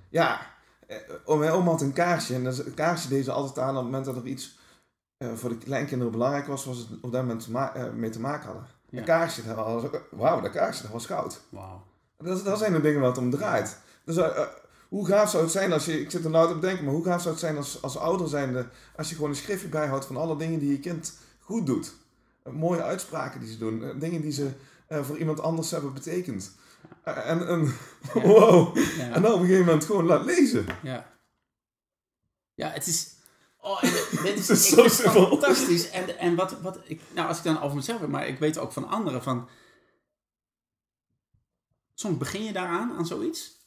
ja, eh, mijn oma had een kaarsje. En dat kaarsje deed ze altijd aan op het moment dat er iets eh, voor de kleinkinderen belangrijk was, was het op dat moment mee te maken hadden. Ja. Een kaarsje, dat was, wauw, dat kaarsje, dat was goud. Wauw. Dat, dat zijn de dingen waar het om draait. Dus hoe gaaf zou het zijn als je, ik zit er nou te bedenken, maar hoe gaaf zou het zijn als, als ouder zijnde, als je gewoon een schriftje bijhoudt van alle dingen die je kind goed doet. Mooie uitspraken die ze doen, dingen die ze eh, voor iemand anders hebben betekend. Eh, en, en, Ja. *laughs* wow. Ja. En dan op een gegeven moment gewoon laat lezen. Ja. Ja, het is... Oh, *laughs* dit is, Het is ik zo simpel. fantastisch. En, en wat, wat ik... Nou, als ik dan over mezelf heb, maar ik weet ook van anderen van... Soms begin je daaraan, aan zoiets.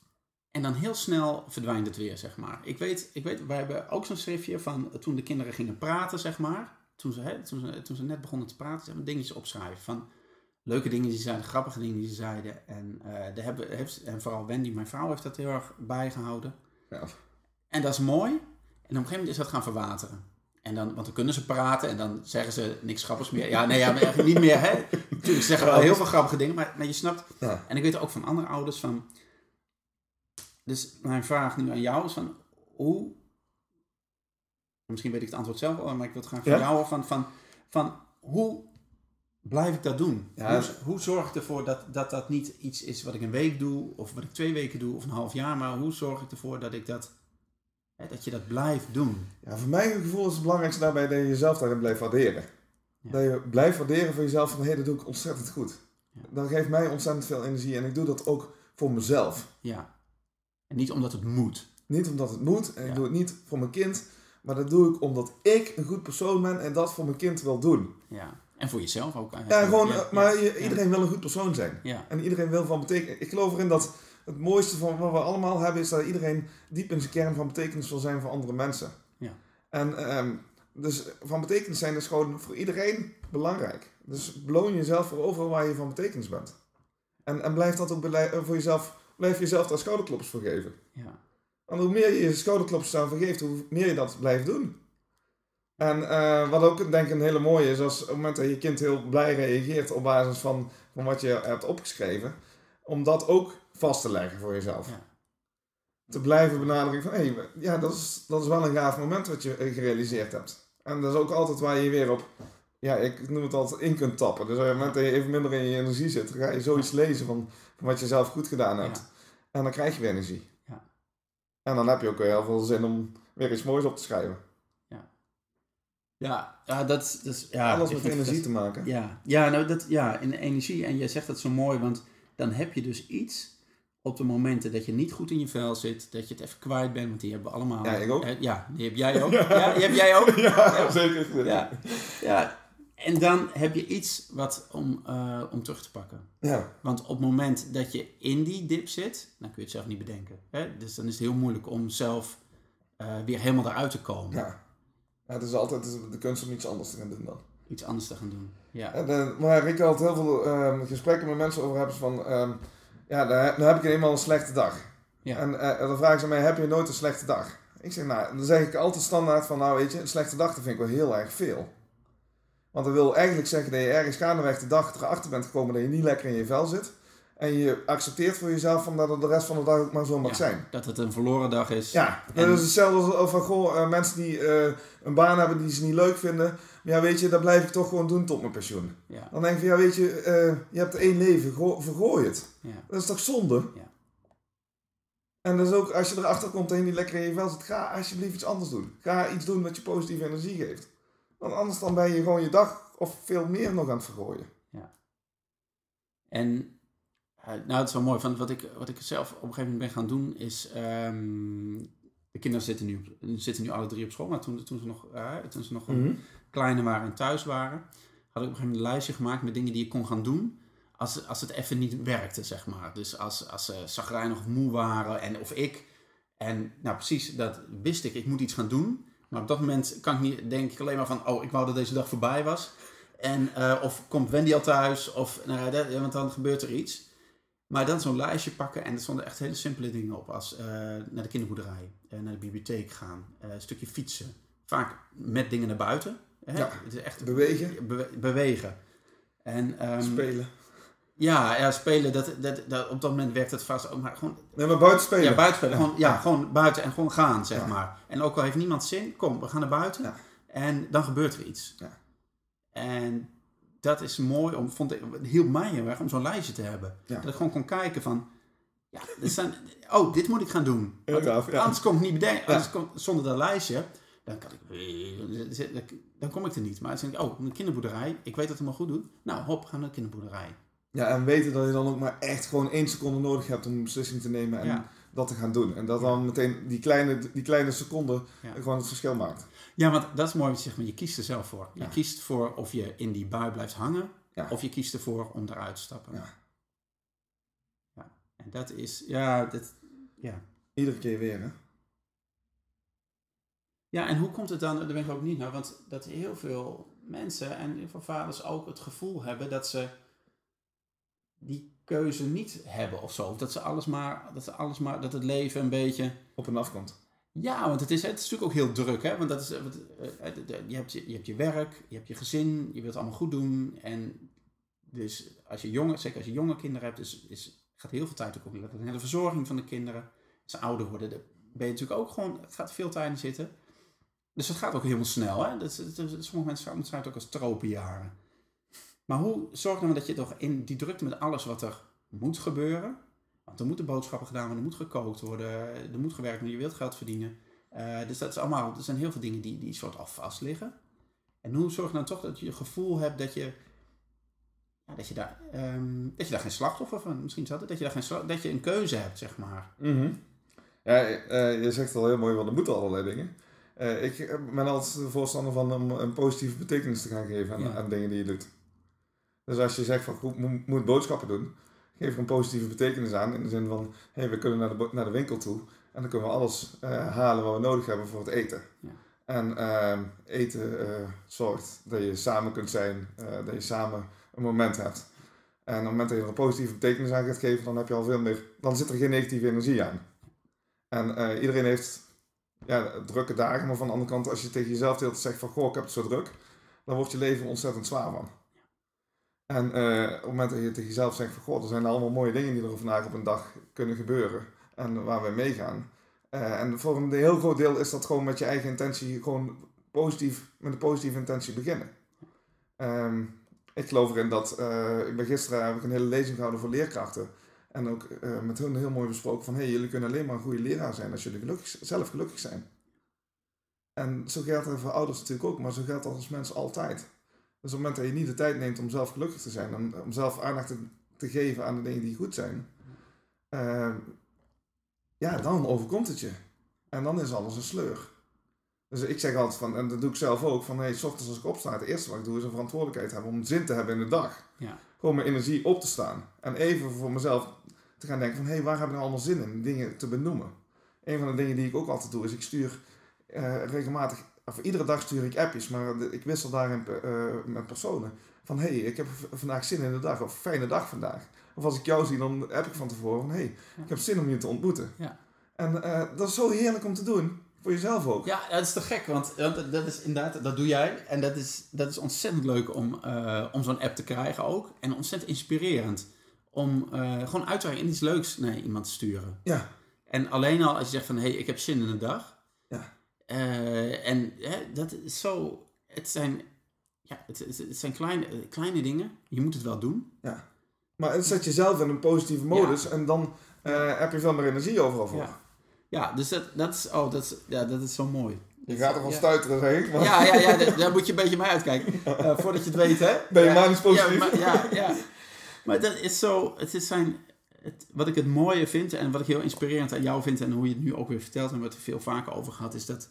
En dan heel snel verdwijnt het weer, zeg maar. Ik weet, ik weet wij hebben ook zo'n schriftje van toen de kinderen gingen praten, zeg maar. Toen ze, hè, toen ze, toen ze net begonnen te praten, ze hebben dingetjes opschrijven van leuke dingen die ze zeiden, grappige dingen die ze zeiden. En, eh daar hebben, heeft, en vooral Wendy, mijn vrouw, heeft dat heel erg bijgehouden. Ja. En dat is mooi. En op een gegeven moment is dat gaan verwateren. En dan, want dan kunnen ze praten en dan zeggen ze niks grappigs meer. Ja, nee, ja, maar niet meer. Hè? Natuurlijk, ze zeggen wel heel veel grappige dingen, maar, maar je snapt. Ja. En ik weet ook van andere ouders van. Dus mijn vraag nu aan jou is van hoe. Misschien weet ik het antwoord zelf al, maar ik wil het graag van Ja? jou. Van, van, van hoe blijf ik dat doen? Ja. Hoe, hoe zorg ik ervoor dat, dat dat niet iets is wat ik een week doe, of wat ik twee weken doe, of een half jaar, maar hoe zorg ik ervoor dat ik dat. hè, Dat je dat blijft doen. Ja, voor mijn gevoel is het belangrijkste daarbij dat je jezelf daarin blijft waarderen. Ja. Dat je blijft waarderen voor jezelf van hé, dat doe ik ontzettend goed. Ja. Dat geeft mij ontzettend veel energie en ik doe dat ook voor mezelf. Ja. En niet omdat het moet. Niet omdat het moet en ik doe het niet voor mijn kind, maar dat doe ik omdat ik een goed persoon ben en dat voor mijn kind wil doen. Ja. En voor jezelf ook. Ja, gewoon, Ja, eh, maar ja, iedereen wil een goed persoon zijn. Ja. En iedereen wil van betekenis. Ik geloof erin dat het mooiste van wat we allemaal hebben is dat iedereen diep in zijn kern van betekenis wil zijn voor andere mensen. Ja. En ehm, dus van betekenis zijn is gewoon voor iedereen belangrijk. Dus beloon jezelf voor overal waar je van betekenis bent. En, en blijf dat ook eh, voor jezelf, blijf jezelf daar schouderkloppers voor geven. Ja. Want hoe meer je je schouderkloppers daarvoor geeft, hoe meer je dat blijft doen. En eh, wat ook denk ik een hele mooie is, als op het moment dat je kind heel blij reageert op basis van, van wat je hebt opgeschreven, om dat ook vast te leggen voor jezelf. Ja. Te blijven benadrukken van, hé, hey, ja, dat is, dat is wel een gaaf moment wat je eh, gerealiseerd hebt. En dat is ook altijd waar je weer op, ja, ik noem het altijd in kunt tappen. Dus op het moment dat je even minder in je energie zit, dan ga je zoiets lezen van, van wat je zelf goed gedaan hebt. Ja. En dan krijg je weer energie. Ja. En dan heb je ook weer heel veel zin om weer iets moois op te schrijven. Ja, ja, dat, is- dat is... Ja, Alles met energie te maken. Ja, ja, nou dat, ja, in energie. En jij zegt dat zo mooi, want dan heb je dus iets op de momenten dat je niet goed in je vel zit, dat je het even kwijt bent, want die hebben we allemaal. Ja, ik ook. Eh, Ja, die heb jij ook. *laughs* Ja, die heb jij ook. Ja, *laughs* zeker. Ja, ja. En dan heb je iets wat om, eh, om terug te pakken. Ja. Want op het moment dat je in die dip zit, dan kun je het zelf niet bedenken. Hè? Dus dan is het heel moeilijk om zelf eh, weer helemaal eruit te komen. Ja. Ja, het is altijd de kunst om iets anders te gaan doen dan. Iets anders te gaan doen. Ja. En, eh, waar ik altijd heel veel ehm, gesprekken met mensen over heb, is van... ehm, ja, dan heb, dan heb ik eenmaal een slechte dag. Ja. En eh, dan vragen ze mij, heb je nooit een slechte dag? Ik zeg, nou, dan zeg ik altijd standaard van, nou weet je, een slechte dag, dat vind ik wel heel erg veel. Want dat wil eigenlijk zeggen dat je ergens gaandeweg de dag erachter bent gekomen dat je niet lekker in je vel zit. En je accepteert voor jezelf van dat het de rest van de dag ook maar zo mag Ja, zijn. Dat het een verloren dag is. Ja, En- dat is hetzelfde als van goh, eh, mensen die eh, een baan hebben die ze niet leuk vinden. Maar ja, weet je, dat blijf ik toch gewoon doen tot mijn pensioen. Ja. Dan denk ik van ja, weet je, eh, je hebt één leven, go- vergooi het. ja. Dat is toch zonde? Ja. En dat is ook als je erachter komt dat je niet lekker in je vel zit, ga alsjeblieft iets anders doen. Ga iets doen wat je positieve energie geeft. Want anders dan ben je gewoon je dag of veel meer nog aan het vergooien. En eh, nou, het is wel mooi. Van wat, ik, wat ik zelf op een gegeven moment ben gaan doen is. ehm, de kinderen zitten nu, zitten nu alle drie op school. Maar toen, toen ze nog, eh, toen ze nog Mhm. kleiner waren en thuis waren, had ik op een gegeven moment een lijstje gemaakt met dingen die ik kon gaan doen. als, als het even niet werkte, zeg maar. Dus als, als ze zagrijnig of moe waren en of ik. En nou precies, dat wist ik. Ik moet iets gaan doen. Maar op dat moment kan ik niet, denk ik alleen maar van, oh, ik wou dat deze dag voorbij was. En, eh, of komt Wendy al thuis, of, nou, dat, want dan gebeurt er iets. Maar dan zo'n lijstje pakken en er stonden echt hele simpele dingen op. Als uh, naar de kinderboerderij, uh, naar de bibliotheek gaan, een stukje fietsen. Vaak met dingen naar buiten. Hè? Ja, het is echt bewegen. bewegen. En, um, Spelen. Ja, ja spelen, dat, dat, dat, op dat moment werkt het vast ook. Maar gewoon, nee, maar buiten spelen. Ja, buiten spelen. Gewoon, ja, gewoon buiten en gewoon gaan, zeg maar. En ook al heeft niemand zin, kom, we gaan naar buiten. Ja. En dan gebeurt er iets. Ja. En dat is mooi, om, vond ik, het hielp mij heel erg om zo'n lijstje te hebben. Dat ik gewoon kon kijken van, ja, er staan, oh, dit moet ik gaan doen. Anders kom ik niet bedenken, anders kom, zonder dat lijstje, dan kan ik, dan kom ik er niet. Maar dan denk ik, oh, een kinderboerderij, ik weet dat het me goed doet. Nou, hop, gaan naar de kinderboerderij. Ja, en weten dat je dan ook maar echt gewoon één seconde nodig hebt om een beslissing te nemen en dat te gaan doen. En dat dan meteen die kleine, die kleine seconde gewoon het verschil maakt. Ja, want dat is mooi, zeg maar, je kiest er zelf voor. Je kiest voor of je in die bui blijft hangen, of je kiest ervoor om eruit te stappen. Ja. ja. En dat is, ja, dat, ja. Iedere keer weer, hè? Ja, en hoe komt het dan, daar ben ik ook niet naar, want dat heel veel mensen en heel veel vaders ook het gevoel hebben dat ze die keuze niet hebben of zo. Of dat ze alles maar, dat ze alles maar, dat het leven een beetje... Op en af komt. Ja, want het is, het is natuurlijk ook heel druk, hè. Want dat is, eh, eh, je, hebt je, je hebt je werk, je hebt je gezin, je wilt het allemaal goed doen. En dus als je jonge, zeker als je jonge kinderen hebt, is, is, gaat heel veel tijd ook om de verzorging van de kinderen. Als ze ouder worden, ben je natuurlijk ook gewoon, gaat veel tijd in zitten. Dus het gaat ook helemaal snel, hè. Dat, dat, sommige mensen omschrijven het ook als tropenjaren. Maar hoe zorg dan dat je toch in die drukte met alles wat er moet gebeuren. Want er moeten boodschappen gedaan worden, er moet gekookt worden, er moet gewerkt worden, je wilt geld verdienen. Uh, dus dat is allemaal, er zijn heel veel dingen die, die soort al vast liggen. En hoe zorg je dan toch dat je het gevoel hebt dat je, ja, dat je, daar, um, dat je daar geen slachtoffer van, misschien zat het, dat je, daar geen, dat je een keuze hebt, zeg maar. Mm Ja, uh, je zegt al heel mooi, want er moeten allerlei dingen. Uh, ik ben altijd voorstander van om een positieve betekenis te gaan geven aan, aan dingen die je doet. Dus als je zegt van goed, moet boodschappen doen, geef er een positieve betekenis aan. In de zin van, hé, hey, we kunnen naar de, naar de winkel toe en dan kunnen we alles uh, halen wat we nodig hebben voor het eten. Ja. En uh, eten uh, zorgt dat je samen kunt zijn, eh, dat je samen een moment hebt. En op het moment dat je er een positieve betekenis aan gaat geven, dan heb je al veel meer, dan zit er geen negatieve energie aan. En iedereen heeft ja, drukke dagen, maar van de andere kant, als je tegen jezelf de hele tijd zegt van, goh, ik heb het zo druk, dan wordt je leven ontzettend zwaar van. En uh, op het moment dat je tegen jezelf zegt van god, er zijn allemaal mooie dingen die er vandaag op een dag kunnen gebeuren en waar we meegaan. Uh, en voor een heel groot deel is dat gewoon met je eigen intentie, gewoon positief, met een positieve intentie beginnen. Um, ik geloof erin dat, uh, ik ben gisteren heb ik een hele lezing gehouden voor leerkrachten. En ook met hun heel mooi besproken van, hé, hey, jullie kunnen alleen maar een goede leraar zijn als jullie gelukkig, zelf gelukkig zijn. En zo geldt het voor ouders natuurlijk ook, maar zo geldt dat als mensen altijd. Dus op het moment dat je niet de tijd neemt om zelf gelukkig te zijn, om, om zelf aandacht te, te, geven aan de dingen die goed zijn, uh, ja, dan overkomt het je. En dan is alles een sleur. Dus ik zeg altijd van, en dat doe ik zelf ook, van hey, s ochtends als ik opsta, het eerste wat ik doe is een verantwoordelijkheid hebben om zin te hebben in de dag. Ja. Gewoon mijn energie op te staan. En even voor mezelf te gaan denken van, hé, hey, waar heb ik nou allemaal zin in? Dingen te benoemen. Een van de dingen die ik ook altijd doe, is ik stuur uh, regelmatig of iedere dag stuur ik appjes, maar ik wissel daarin uh, met personen. Van hé, hey, ik heb vandaag zin in de dag, of fijne dag vandaag. Of als ik jou zie, dan heb ik van tevoren van hé, hey, ik heb zin om je te ontmoeten. Ja. En uh, dat is zo heerlijk om te doen. Voor jezelf ook. Ja, dat is te gek, want, want dat is inderdaad, dat doe jij. En dat is, dat is ontzettend leuk om, uh, om zo'n app te krijgen ook. En ontzettend inspirerend. Om gewoon uit te in iets leuks naar iemand te sturen. Ja. En alleen al als je zegt van hé, hey, ik heb zin in de dag. Ja uh, en hè, dat is zo. Het zijn, ja, het, het, zijn kleine, kleine dingen. Je moet het wel doen. Ja. Maar het zet jezelf in een positieve modus en dan uh, heb je veel meer energie overal voor. Ja, ja dus dat, dat, is, oh, dat, is, ja, dat is zo mooi. Je gaat er van stuiteren, zeg ik. Maar... Ja, ja, ja, daar moet je een beetje mee uitkijken. *laughs* Uh, voordat je het weet, hè? Ben je manisch positief? Ja, maar, ja, ja. maar dat is zo... Het is zijn, het, wat ik het mooie vind en wat ik heel inspirerend aan jou vind en hoe je het nu ook weer vertelt en wat we veel vaker over gehad, is dat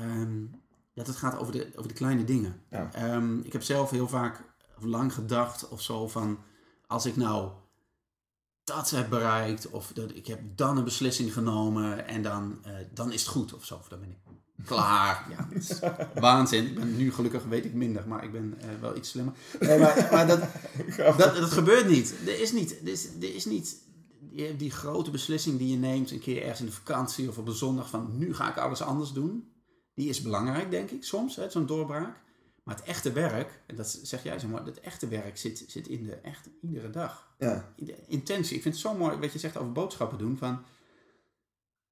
Um, dat het gaat over de, over de kleine dingen. Ja. Um, ik heb zelf heel vaak lang gedacht of zo van... als ik nou dat heb bereikt, of dat ik heb dan een beslissing genomen en dan, eh, dan is het goed of zo. Of dan ben ik klaar. Ja, is *laughs* waanzin. Ik ben nu gelukkig weet ik minder, maar ik ben eh, wel iets slimmer. Nee, maar, *laughs* maar dat, dat, dat gebeurt niet. Er is niet, er is, er is niet die, die grote beslissing die je neemt een keer ergens in de vakantie of op een zondag van nu ga ik alles anders doen. Die is belangrijk, denk ik, soms, zo'n doorbraak. Maar het echte werk, en dat zeg jij zo mooi, het echte werk zit, zit in de echt iedere dag. Ja. In de intentie. Ik vind het zo mooi wat je zegt over boodschappen doen. Van,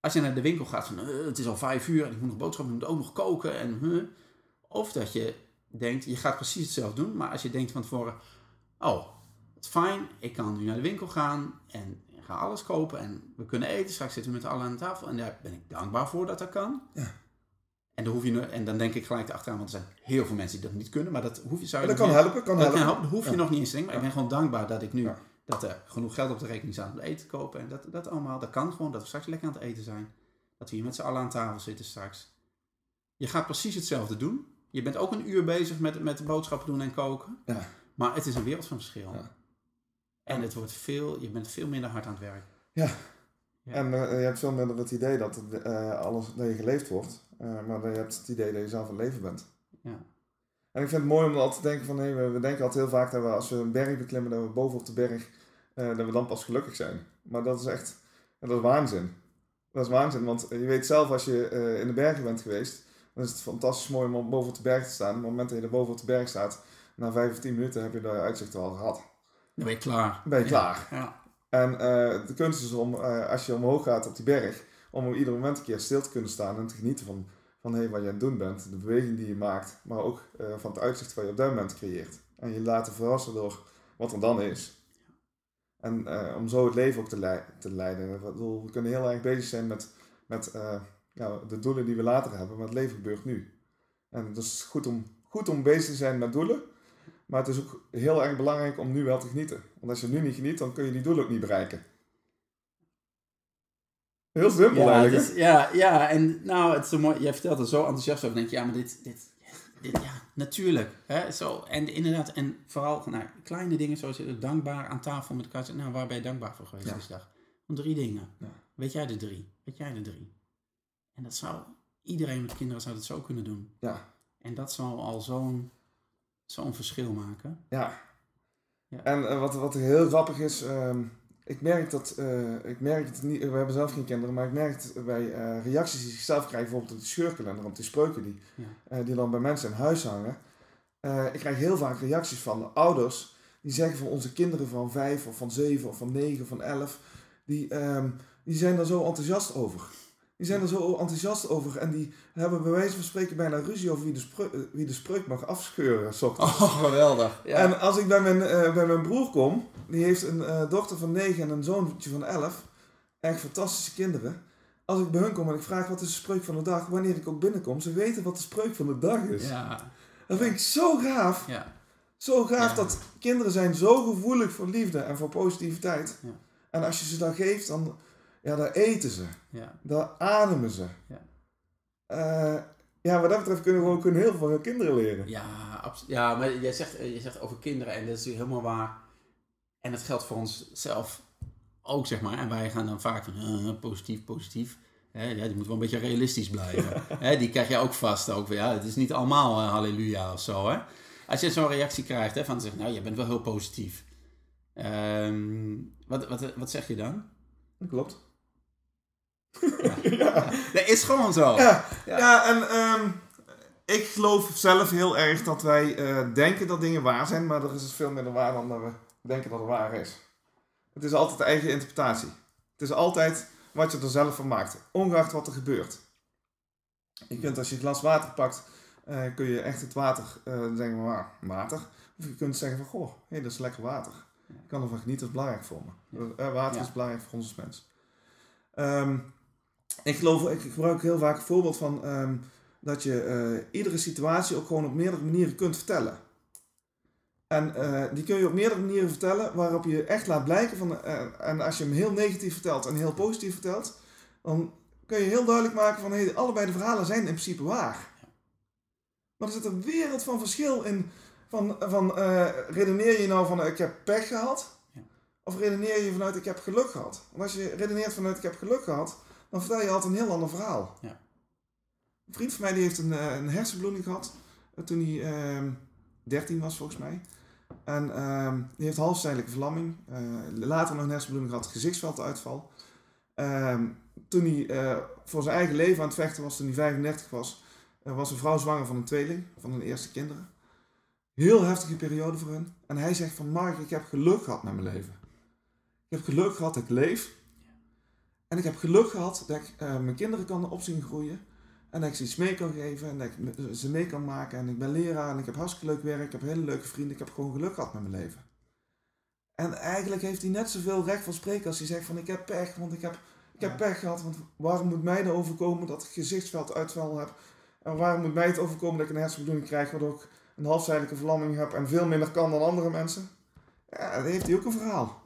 als je naar de winkel gaat van eh, het is al vijf uur en ik moet nog boodschappen doen, ik moet ook nog koken. En. Of dat je denkt, je gaat precies hetzelfde doen, maar als je denkt van tevoren, oh, het is fijn, ik kan nu naar de winkel gaan en ga alles kopen en we kunnen eten. Straks zitten we met allen aan tafel en daar ben ik dankbaar voor dat dat kan. Ja. En dan, hoef je, en dan denk ik gelijk achteraan, want er zijn heel veel mensen die dat niet kunnen, maar dat hoef je, zou je dat kan helpen, kan dat kan helpen. helpen. Dat hoef je Ja. nog niet eens te denken. Maar ik ben gewoon dankbaar dat ik nu Ja. Dat er genoeg geld op de rekening staat om eten te kopen. En dat, dat allemaal, dat kan gewoon. Dat we straks lekker aan het eten zijn. Dat we hier met z'n allen aan tafel zitten straks. Je gaat precies hetzelfde doen. Je bent ook een uur bezig met, met boodschappen doen en koken. Ja. Maar het is een wereld van verschil. Ja. En het wordt veel, je bent veel minder hard aan het werk. Ja. Ja. En eh, je hebt veel minder het idee dat eh, alles dat je geleefd wordt, eh, maar je hebt het idee dat je zelf een leven bent. Ja. En ik vind het mooi om altijd te denken van, we, we denken altijd heel vaak dat we als we een berg beklimmen, dat we boven op de berg, eh, dat we dan pas gelukkig zijn. Maar dat is echt, dat is waanzin. Dat is waanzin, want je weet zelf als je eh, in de bergen bent geweest, dan is het fantastisch mooi om boven op de berg te staan. Op het moment dat je er boven op de berg staat, na vijf of tien minuten heb je de uitzicht al gehad. Dan ben je klaar. Dan ben je Ja. klaar. Ja. En eh, de kunst is om, als je omhoog gaat op die berg, om op ieder moment een keer stil te kunnen staan en te genieten van, van hey, wat je aan het doen bent, de beweging die je maakt, maar ook eh, van het uitzicht wat je op dat moment creëert. En je laten verrassen door wat er dan is. En eh, om zo het leven ook te, lei- te leiden. We kunnen heel erg bezig zijn met, met eh, de doelen die we later hebben, maar het leven gebeurt nu. En het is goed om, goed om bezig te zijn met doelen, maar het is ook heel erg belangrijk om nu wel te genieten. Want als je nu niet geniet, dan kun je die doelen ook niet bereiken. Heel simpel Ja, eigenlijk. is- ja, ja, en nou, het is zo mooi. Jij vertelt er zo enthousiast over. denk je, ja, maar dit, dit, dit ja, natuurlijk. Hè, zo. En inderdaad, en vooral nou, kleine dingen zoals je dankbaar aan tafel met elkaar. Nou, waar ben je dankbaar voor geweest Ja. deze dag? Om drie dingen. Ja. Weet jij de drie? Weet jij de drie? En dat zou, iedereen met kinderen zou dat zo kunnen doen. Ja. En dat zal al zo'n zo'n verschil maken. Ja. Ja. En eh, wat, wat heel grappig is, ehm, ik merk dat, eh, ik merk het niet, we hebben zelf geen kinderen, maar ik merk het bij eh, reacties die ik zelf krijg, bijvoorbeeld op die scheurkalender, op die spreuken die, Ja. eh, die dan bij mensen in huis hangen. Ik krijg heel vaak reacties van ouders die zeggen van onze kinderen van vijf of van zeven of van negen of van elf, die, ehm, die zijn er zo enthousiast over. Die zijn er zo enthousiast over en die hebben bij wijze van spreken bijna ruzie over wie de, spreu- eh, wie de spreuk mag afscheuren. Oh, geweldig. Ja. *laughs* En als ik bij mijn, eh, bij mijn broer kom, die heeft een eh, dochter van 9 en een zoontje van 11. Echt fantastische kinderen. Als ik bij hun kom en ik vraag wat is de spreuk van de dag, wanneer ik ook binnenkom, ze weten wat de spreuk van de dag is. ja, Dat vind ik zo gaaf. ja, Zo gaaf Ja. dat kinderen zijn zo gevoelig voor liefde en voor positiviteit. Ja. En als je ze dat geeft, dan, ja, dan eten ze. ja. Dan ademen ze. Ja. Eh, ja, wat dat betreft kunnen we ook kunnen heel veel van hun kinderen leren. Ja, ja maar jij zegt, eh, je zegt over kinderen en dat is helemaal waar. En dat geldt voor onszelf ook, zeg maar. En wij gaan dan vaak van eh, positief, positief. Hè, ja, die moet wel een beetje realistisch blijven. *laughs* Hè, die krijg je ook vast. Ook, ja, het is niet allemaal eh, halleluja of zo. Hè? Als je zo'n reactie krijgt hè, van zeggen, nou, je bent wel heel positief. Ehm, wat, wat, wat zeg je dan? Dat klopt. *laughs* Ja. Dat is gewoon zo. Ja, en ehm, ik geloof zelf heel erg dat wij eh, denken dat dingen waar zijn, maar er is dus veel minder waar dan dat we denken dat het waar is. Het is altijd eigen interpretatie. Het is altijd wat je er zelf van maakt, ongeacht wat er gebeurt. Je kunt als je een glas water pakt, eh, kun je echt het water eh zeggen, maar water. Of je kunt zeggen van, goh, hey, dat is lekker water. Ik kan ervan genieten, dat is belangrijk voor me. Water Ja. is belangrijk voor ons als mens. Ehm, ik geloof, ik gebruik heel vaak het voorbeeld van ehm, dat je eh, iedere situatie ook gewoon op meerdere manieren kunt vertellen. En eh, die kun je op meerdere manieren vertellen waarop je echt laat blijken van. eh, en als je hem heel negatief vertelt en heel positief vertelt, dan kun je heel duidelijk maken van hey, allebei de verhalen zijn in principe waar. Maar er zit een wereld van verschil in. Van, van redeneer je nou van ik heb pech gehad? Of redeneer je vanuit ik heb geluk gehad? Want als je redeneert vanuit ik heb geluk gehad, dan vertel je altijd een heel ander verhaal. Ja. Een vriend van mij die heeft een, eh, een hersenbloeding gehad eh, toen hij ehm 13 was volgens mij. En ehm, die heeft halfzijdelijke verlamming. Eh, later nog een hersenbloeding gehad, gezichtsvelduitval. Ehm, toen hij voor zijn eigen leven aan het vechten was, toen hij 35 was, was een vrouw zwanger van een tweeling, van hun eerste kinderen. Heel heftige periode voor hen. En hij zegt van Mark, ik heb geluk gehad met mijn leven. Ik heb geluk gehad dat ik leef. En ik heb geluk gehad dat ik eh, mijn kinderen kan opzien groeien. En dat ik ze iets mee kan geven en dat ik ze mee kan maken. En ik ben leraar en ik heb hartstikke leuk werk. Ik heb hele leuke vrienden. Ik heb gewoon geluk gehad met mijn leven. En eigenlijk heeft hij net zoveel recht van spreken als hij zegt van ik heb pech, want ik heb, ik heb pech gehad. Want waarom moet mij er overkomen dat ik gezichtsvelduitval heb? En waarom moet mij het overkomen dat ik een hersenbloeding krijg, waardoor ik een halfzijdelijke verlamming heb en veel minder kan dan andere mensen? Ja, dan heeft hij ook een verhaal.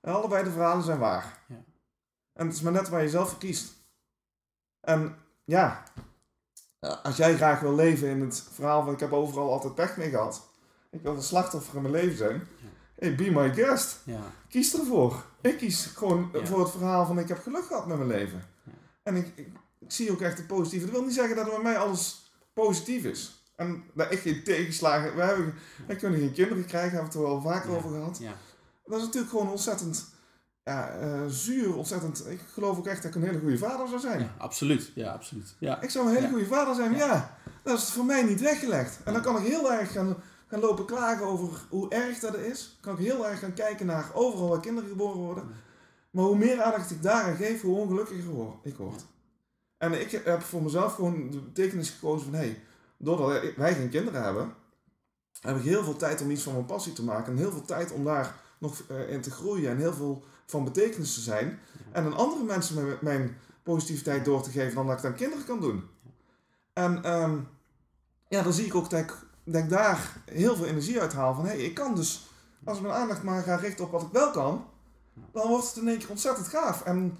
En allebei de verhalen zijn waar. Ja. En het is maar net waar je zelf voor kiest. En ja, als jij graag wil leven in het verhaal van ik heb overal altijd pech mee gehad. Ik wil een slachtoffer in mijn leven zijn. Hey, be my guest. Ja. Kies ervoor. Ik kies gewoon Ja. voor het verhaal van ik heb geluk gehad met mijn leven. Ja. En ik, ik, ik zie ook echt het positieve. Dat wil niet zeggen dat er bij mij alles positief is. En dat ik geen tegenslagen... We, hebben, wij kunnen geen kinderen krijgen, hebben we het er wel vaker over gehad. Ja. Dat is natuurlijk gewoon ontzettend ja, eh, zuur, ontzettend... Ik geloof ook echt dat ik een hele goede vader zou zijn. Ja, absoluut. Ja, absoluut. Ja. Ik zou een hele Ja. goede vader zijn, Ja. ja. dat is voor mij niet weggelegd. En dan kan ik heel erg gaan, gaan lopen klagen over hoe erg dat is. Kan ik heel erg gaan kijken naar overal waar kinderen geboren worden. Maar hoe meer aandacht ik daaraan geef, hoe ongelukkiger ik word. En ik heb voor mezelf gewoon de betekenis gekozen van... Hey, doordat wij geen kinderen hebben, heb ik heel veel tijd om iets van mijn passie te maken. En heel veel tijd om daar nog eh, in te groeien. En heel veel van betekenis te zijn. En aan andere mensen mijn, positiviteit door te geven dan dat ik het aan kinderen kan doen. En ehm, ja, dan zie ik ook dat ik, dat ik daar heel veel energie uit haal. Van hé, hey, ik kan dus, als ik mijn aandacht maar ga richten op wat ik wel kan, dan wordt het in één keer ontzettend gaaf. En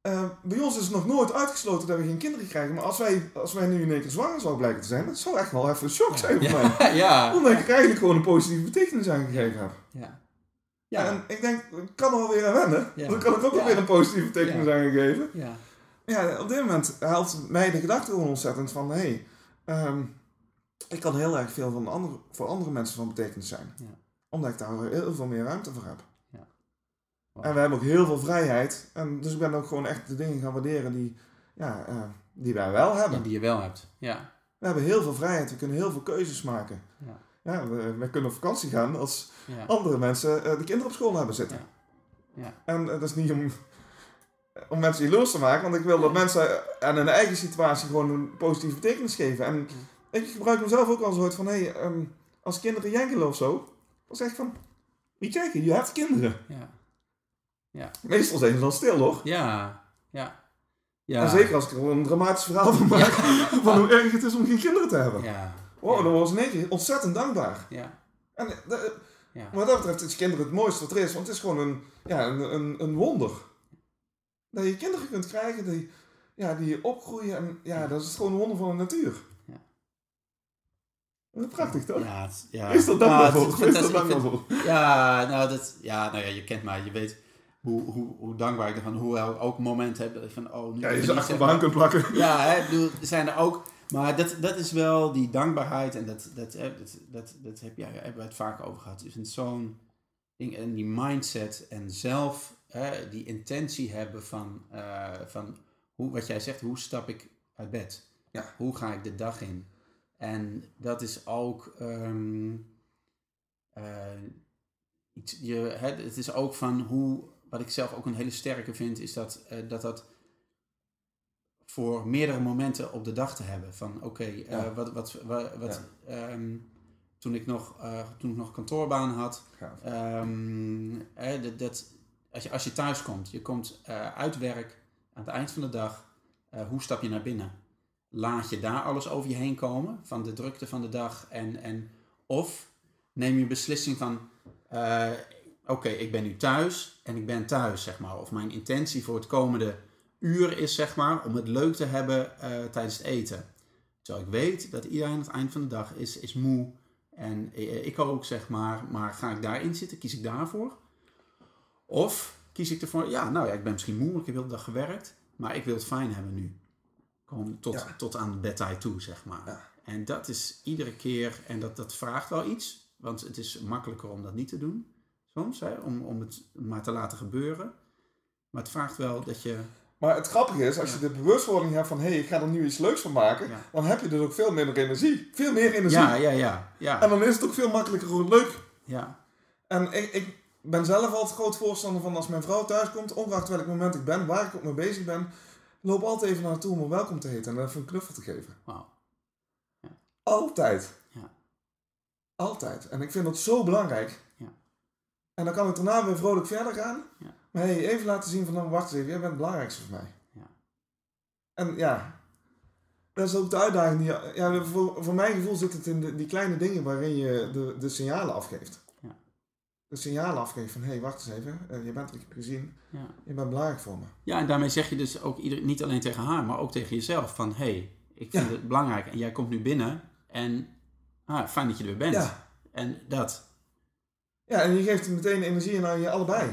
eh, bij ons is het nog nooit uitgesloten dat we geen kinderen krijgen. Maar als wij, als wij nu in één keer zwanger zouden blijken te zijn, dat zou echt wel even een shock zijn voor mij. *laughs* Ja. Omdat ik eigenlijk gewoon een positieve betekenis aan gegeven heb. Ja. Ja. En ik denk, ik kan er wel weer aan wennen. Ja. Dan kan ik ook Ja. weer een positieve betekenis Ja. aan gegeven. Ja. Ja, op dit moment helpt mij de gedachte gewoon ontzettend van, hé, hey, ehm, ik kan heel erg veel van andere, voor andere mensen van betekenis zijn. Ja. Omdat ik daar heel veel meer ruimte voor heb. Ja. En we hebben ook heel veel vrijheid. En dus ik ben ook gewoon echt de dingen gaan waarderen die, ja, eh, die wij wel hebben. Ja, die je wel hebt. Ja. We hebben heel veel vrijheid, we kunnen heel veel keuzes maken. Ja. Ja, we, we kunnen op vakantie gaan als Ja. andere mensen eh, de kinderen op school hebben zitten. Ja. Ja. En eh, dat is niet om, om mensen jaloers te maken, want ik wil dat mensen aan hun eigen situatie gewoon een positieve betekenis geven. En ik gebruik mezelf ook al soort van, hé, hey, ehm, als kinderen jankelen of zo, dan zeg ik van, niet kijken, je hebt kinderen. Ja. Meestal zijn ze dan stil, hoor. Ja. Ja. Ja. En zeker als ik er een dramatisch verhaal van maak, *laughs* van hoe erg het is om geen kinderen te hebben. Ja. Wow, dan worden ze ontzettend dankbaar. Ja. En eh, dat- Ja. wat dat betreft is kinderen het mooiste wat er is, want het is gewoon een, ja, een, een, een wonder. Dat je kinderen kunt krijgen die, ja, die opgroeien en ja, dat is gewoon een wonder van de natuur. Ja. Dat prachtig toch? Ja, het- ja. Is dat dankbaar voor? Is dat dankbaar voor? Ja, nou, dat, ja, nou ja, je kent mij. Je weet hoe, hoe, hoe dankbaar ik ervan, hoe ik ook momenten heb dat ik van, oh, nu Ja, je ze achter hand kunt plakken. Ja, hè, bedoel, zijn er ook. Maar dat, dat is wel die dankbaarheid en dat, dat, hè, dat, dat, dat heb, ja, hebben we het vaak over gehad. Dus zo'n ding en die mindset en zelf hè, die intentie hebben van, eh, van hoe, wat jij zegt, hoe stap ik uit bed? Ja. Hoe ga ik de dag in? En dat is ook ehm, eh, iets, je, hè, het is ook van hoe, wat ik zelf ook een hele sterke vind, is dat eh, dat, dat voor meerdere momenten op de dag te hebben. Van oké, eh, Ja. wat, wat, wat, wat ehm, toen, ik nog, eh, toen ik nog kantoorbaan had, ehm, dat, dat, als, je, als je thuis komt, je komt eh, uit werk aan het eind van de dag, hoe stap je naar binnen? Laat je daar alles over je heen komen, van de drukte van de dag? En, en, of neem je beslissing van, oké, ik ben nu thuis en ik ben thuis, zeg maar. Of mijn intentie voor het komende uur is, zeg maar, om het leuk te hebben eh, tijdens het eten. Terwijl ik weet dat iedereen aan het eind van de dag is, is moe. En eh, ik ook, zeg maar. Maar ga ik daarin zitten? Kies ik daarvoor? Of kies ik ervoor, ja, nou ja, ik ben misschien moe, ik heb de hele dag gewerkt, maar ik wil het fijn hebben nu. Gewoon tot, Ja. tot aan bedtijd toe, zeg maar. Ja. En dat is iedere keer, en dat, dat vraagt wel iets, want het is makkelijker om dat niet te doen, soms, hè, om, om het maar te laten gebeuren. Maar het vraagt wel dat je, Maar het grappige is, als je de bewustwording hebt van hé, hey, ik ga er nu iets leuks van maken, Ja. dan heb je dus ook veel minder energie. Veel meer energie. ja, ja, ja, ja, En dan is het ook veel makkelijker gewoon leuk. ja, En ik, ik ben zelf altijd groot voorstander van als mijn vrouw thuis komt, ongeacht welk moment ik ben, waar ik ook mee bezig ben, loop altijd even naartoe om haar welkom te heten en even een knuffel te geven. wauw. Altijd. Ja. Altijd. En ik vind dat zo belangrijk. Ja. En dan kan ik daarna weer vrolijk verder gaan. Ja. Maar hey, even laten zien van, nou, wacht eens even, jij bent het belangrijkste voor mij. Ja. En ja, dat is ook de uitdaging. Die, ja, voor, voor mijn gevoel zit het in de, die kleine dingen waarin je de, de signalen afgeeft. Ja. De signalen afgeeft van, hé, hey, wacht eens even, eh, je bent er, gezien, Ja. je bent belangrijk voor me. Ja, en daarmee zeg je dus ook ieder, niet alleen tegen haar, maar ook tegen jezelf van, hé, hey, ik vind Ja. het belangrijk en jij komt nu binnen en ah, fijn dat je er weer bent. Ja. En dat. Ja, en je geeft meteen energie aan je allebei.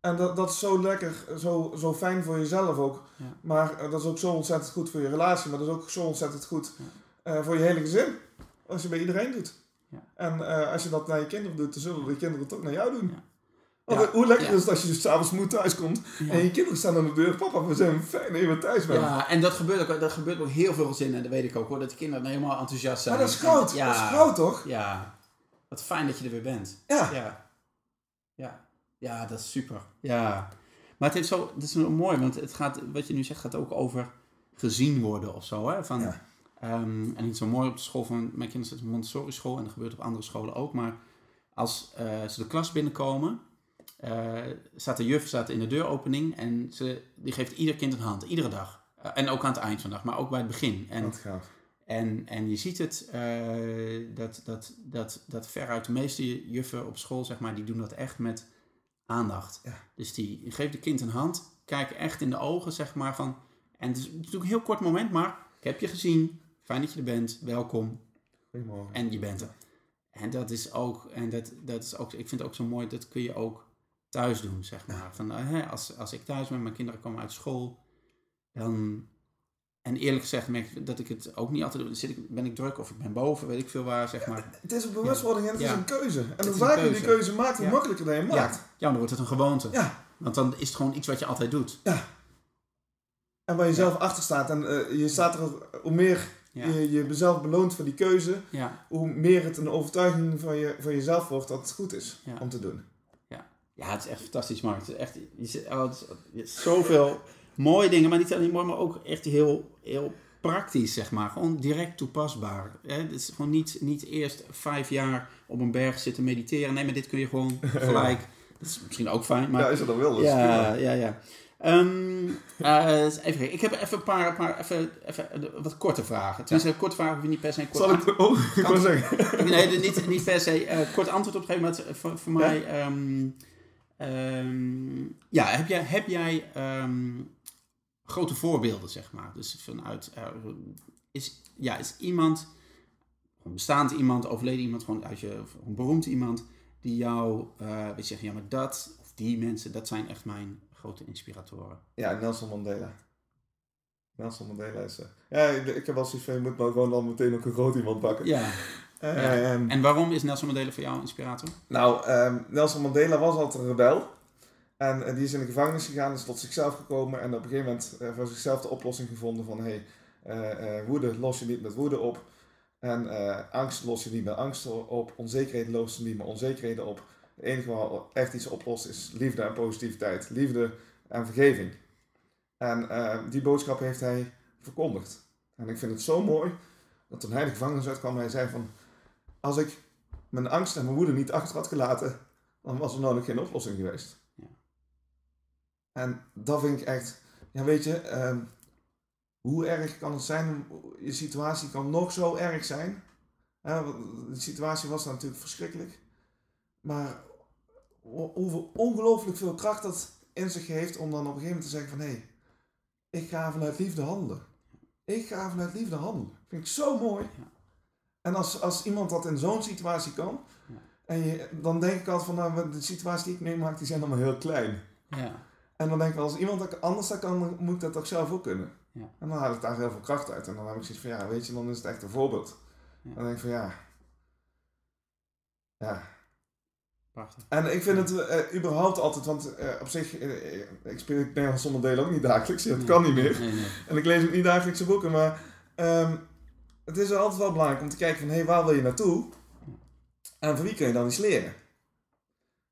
En dat, dat is zo lekker, zo, zo fijn voor jezelf ook. Ja. Maar eh, dat is ook zo ontzettend goed voor je relatie. Maar dat is ook zo ontzettend goed Ja. eh, voor je hele gezin. Als je bij iedereen doet. Ja. En eh, als je dat naar je kinderen doet, dan zullen de kinderen het ook naar jou doen. Want hoe lekker is het als je dus s'avonds moe thuis komt en je kinderen staan aan de deur. Papa, we zijn fijn dat je weer thuis bent. Ja, en dat gebeurt ook, dat gebeurt ook heel veel gezinnen, en dat weet ik ook hoor, dat de kinderen dan helemaal enthousiast zijn. maar dat is. Ja, Dat is goud toch? Ja, wat fijn dat je er weer bent. Ja. Ja, ja, dat is super. Ja, maar het is zo, het is zo mooi, want het gaat, wat je nu zegt, gaat ook over gezien worden of zo. Hè? Van, Ja. ehm, en niet zo mooi op de school van mijn kinderen zitten op een Montessori school en dat gebeurt op andere scholen ook. Maar als eh, ze de klas binnenkomen, eh, staat de juf staat in de deuropening en ze, die geeft ieder kind een hand, iedere dag. Eh, en ook aan het eind van de dag, maar ook bij het begin. En, Wat gaaf. en, en je ziet het, dat, dat, dat, dat veruit de meeste juffen op school, zeg maar, die doen dat echt met aandacht. Ja. Dus die geeft het kind een hand, kijken echt in de ogen, zeg maar, van... En het is natuurlijk een heel kort moment, maar ik heb je gezien, fijn dat je er bent, welkom, Goedemorgen. en je bent er. En dat is ook, en dat, dat is ook, ik vind het ook zo mooi, dat kun je ook thuis doen, zeg maar. Van, eh, hè, als, als ik thuis ben, mijn kinderen komen uit school, dan... En eerlijk gezegd merk ik dat ik het ook niet altijd doe. Dan zit ik, ben ik druk of ik ben boven, weet ik veel waar, zeg maar. Het is een bewustwording en het Ja. is een keuze. En hoe vaker je die keuze. maakt, hoe Ja. makkelijker dat je Ja, maakt. ja, dan wordt het een gewoonte. Ja. Want dan is het gewoon iets wat je altijd doet. En waar je zelf achter staat. En eh, je staat er, hoe meer Ja, je je jezelf beloont voor die keuze, ja. hoe meer het een overtuiging van, je, van jezelf wordt dat het goed is Ja. om te doen. ja het is echt fantastisch, Mark. Het is echt je zit, oh, het is, je hebt zoveel *laughs* mooie dingen, maar niet alleen mooi, maar ook echt heel, heel praktisch, zeg maar. Gewoon direct toepasbaar. Hè? Het is gewoon niet, niet eerst vijf jaar op een berg zitten mediteren. Nee, maar dit kun je gewoon *laughs* gelijk. Dat is misschien ook fijn, maar... ja, je dat wil, dat is Ja, ja, ja. Eh, eens even kijken. Ik heb even een paar, een paar even, even eh, wat korte vragen. Tenminste, korte vragen hoef je niet per se een kort Zal ik... Oh, ik wou zeggen. *laughs* Nee, niet, niet per se eh, kort antwoord op geven, maar het, voor, voor mij... ehm, ehm, ja, heb jij, heb jij ehm, grote voorbeelden, zeg maar? Dus vanuit... eh, is, ja, is iemand, een bestaand iemand, overleden iemand, gewoon uit je, een beroemd iemand, die jou, eh weet je zeggen, ja, maar dat, of die mensen, dat zijn echt mijn grote inspiratoren. Ja, Nelson Mandela. Nelson Mandela is... eh, ja, ik heb wel zoiets van, je moet nou gewoon dan meteen ook een groot iemand pakken. Ja. En waarom is Nelson Mandela voor jou een inspirator? Nou, ehm, Nelson Mandela was altijd een rebel. En die is in de gevangenis gegaan, is tot zichzelf gekomen en op een gegeven moment eh, voor zichzelf de oplossing gevonden van hey, eh, eh, woede los je niet met woede op. En angst los je niet met angst op. Onzekerheden los je niet met onzekerheden op. Het enige wat echt iets oplost is liefde en positiviteit. Liefde en vergeving. En die boodschap heeft hij verkondigd. En ik vind het zo mooi dat toen hij de gevangenis uitkwam, hij zei van... Als ik mijn angst en mijn woede niet achter had gelaten, dan was er nog geen oplossing geweest. En dat vind ik echt, ja weet je, ehm, hoe erg kan het zijn, je situatie kan nog zo erg zijn. De situatie was natuurlijk verschrikkelijk. Maar ho- hoeveel ongelooflijk veel kracht dat in zich heeft om dan op een gegeven moment te zeggen van hé, hey, ik ga vanuit liefde handelen. Ik ga vanuit liefde handelen. Vind ik zo mooi. Ja. En als, als iemand dat in zo'n situatie kan, Ja. En je, dan denk ik altijd van, nou, de situaties die ik meemaak, die zijn allemaal heel klein. Ja. En dan denk ik wel, als iemand dat anders dat kan, dan moet ik dat toch zelf ook kunnen. Ja. En dan haal ik daar heel veel kracht uit. En dan heb ik zoiets van, ja, weet je, dan is het echt een voorbeeld. Ja. Dan denk ik van, ja. Ja. Prachtig. En ik vind het eh, überhaupt altijd, want eh, op zich, eh, ik speel het Nederlands zonder delen ook niet dagelijks. Dat kan niet meer. Nee, nee. En ik lees ook niet dagelijkse boeken, maar ehm, het is altijd wel belangrijk om te kijken van, hé, hey, waar wil je naartoe? En van wie kun je dan iets leren?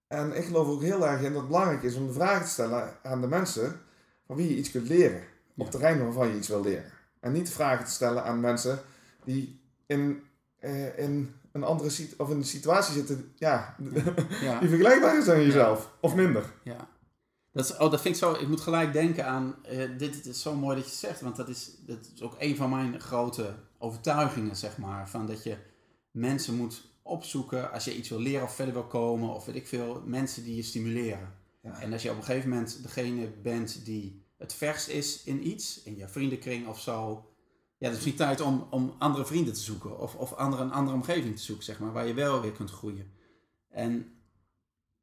En ik geloof ook heel erg in dat het belangrijk is om de vraag te stellen aan de mensen van wie je iets kunt leren. Op Ja. terrein waarvan je iets wil leren. En niet de vragen te stellen aan mensen die in, eh, in een andere of in een situatie zitten, ja, *laughs* Ja. die vergelijkbaar is aan jezelf. Of minder. Ja. Dat, is, oh, dat vind ik zo. Ik moet gelijk denken aan. eh, dit, is zo mooi dat je zegt, want dat is, dat is ook een van mijn grote overtuigingen, zeg maar. Van dat je mensen moet opzoeken als je iets wil leren of verder wil komen, of weet ik veel, mensen die je stimuleren. Ja. En als je op een gegeven moment degene bent die het verst is in iets, in je vriendenkring of zo. Ja, het is misschien tijd om, om andere vrienden te zoeken. Of, of andere, een andere omgeving te zoeken, zeg maar, waar je wel weer kunt groeien. En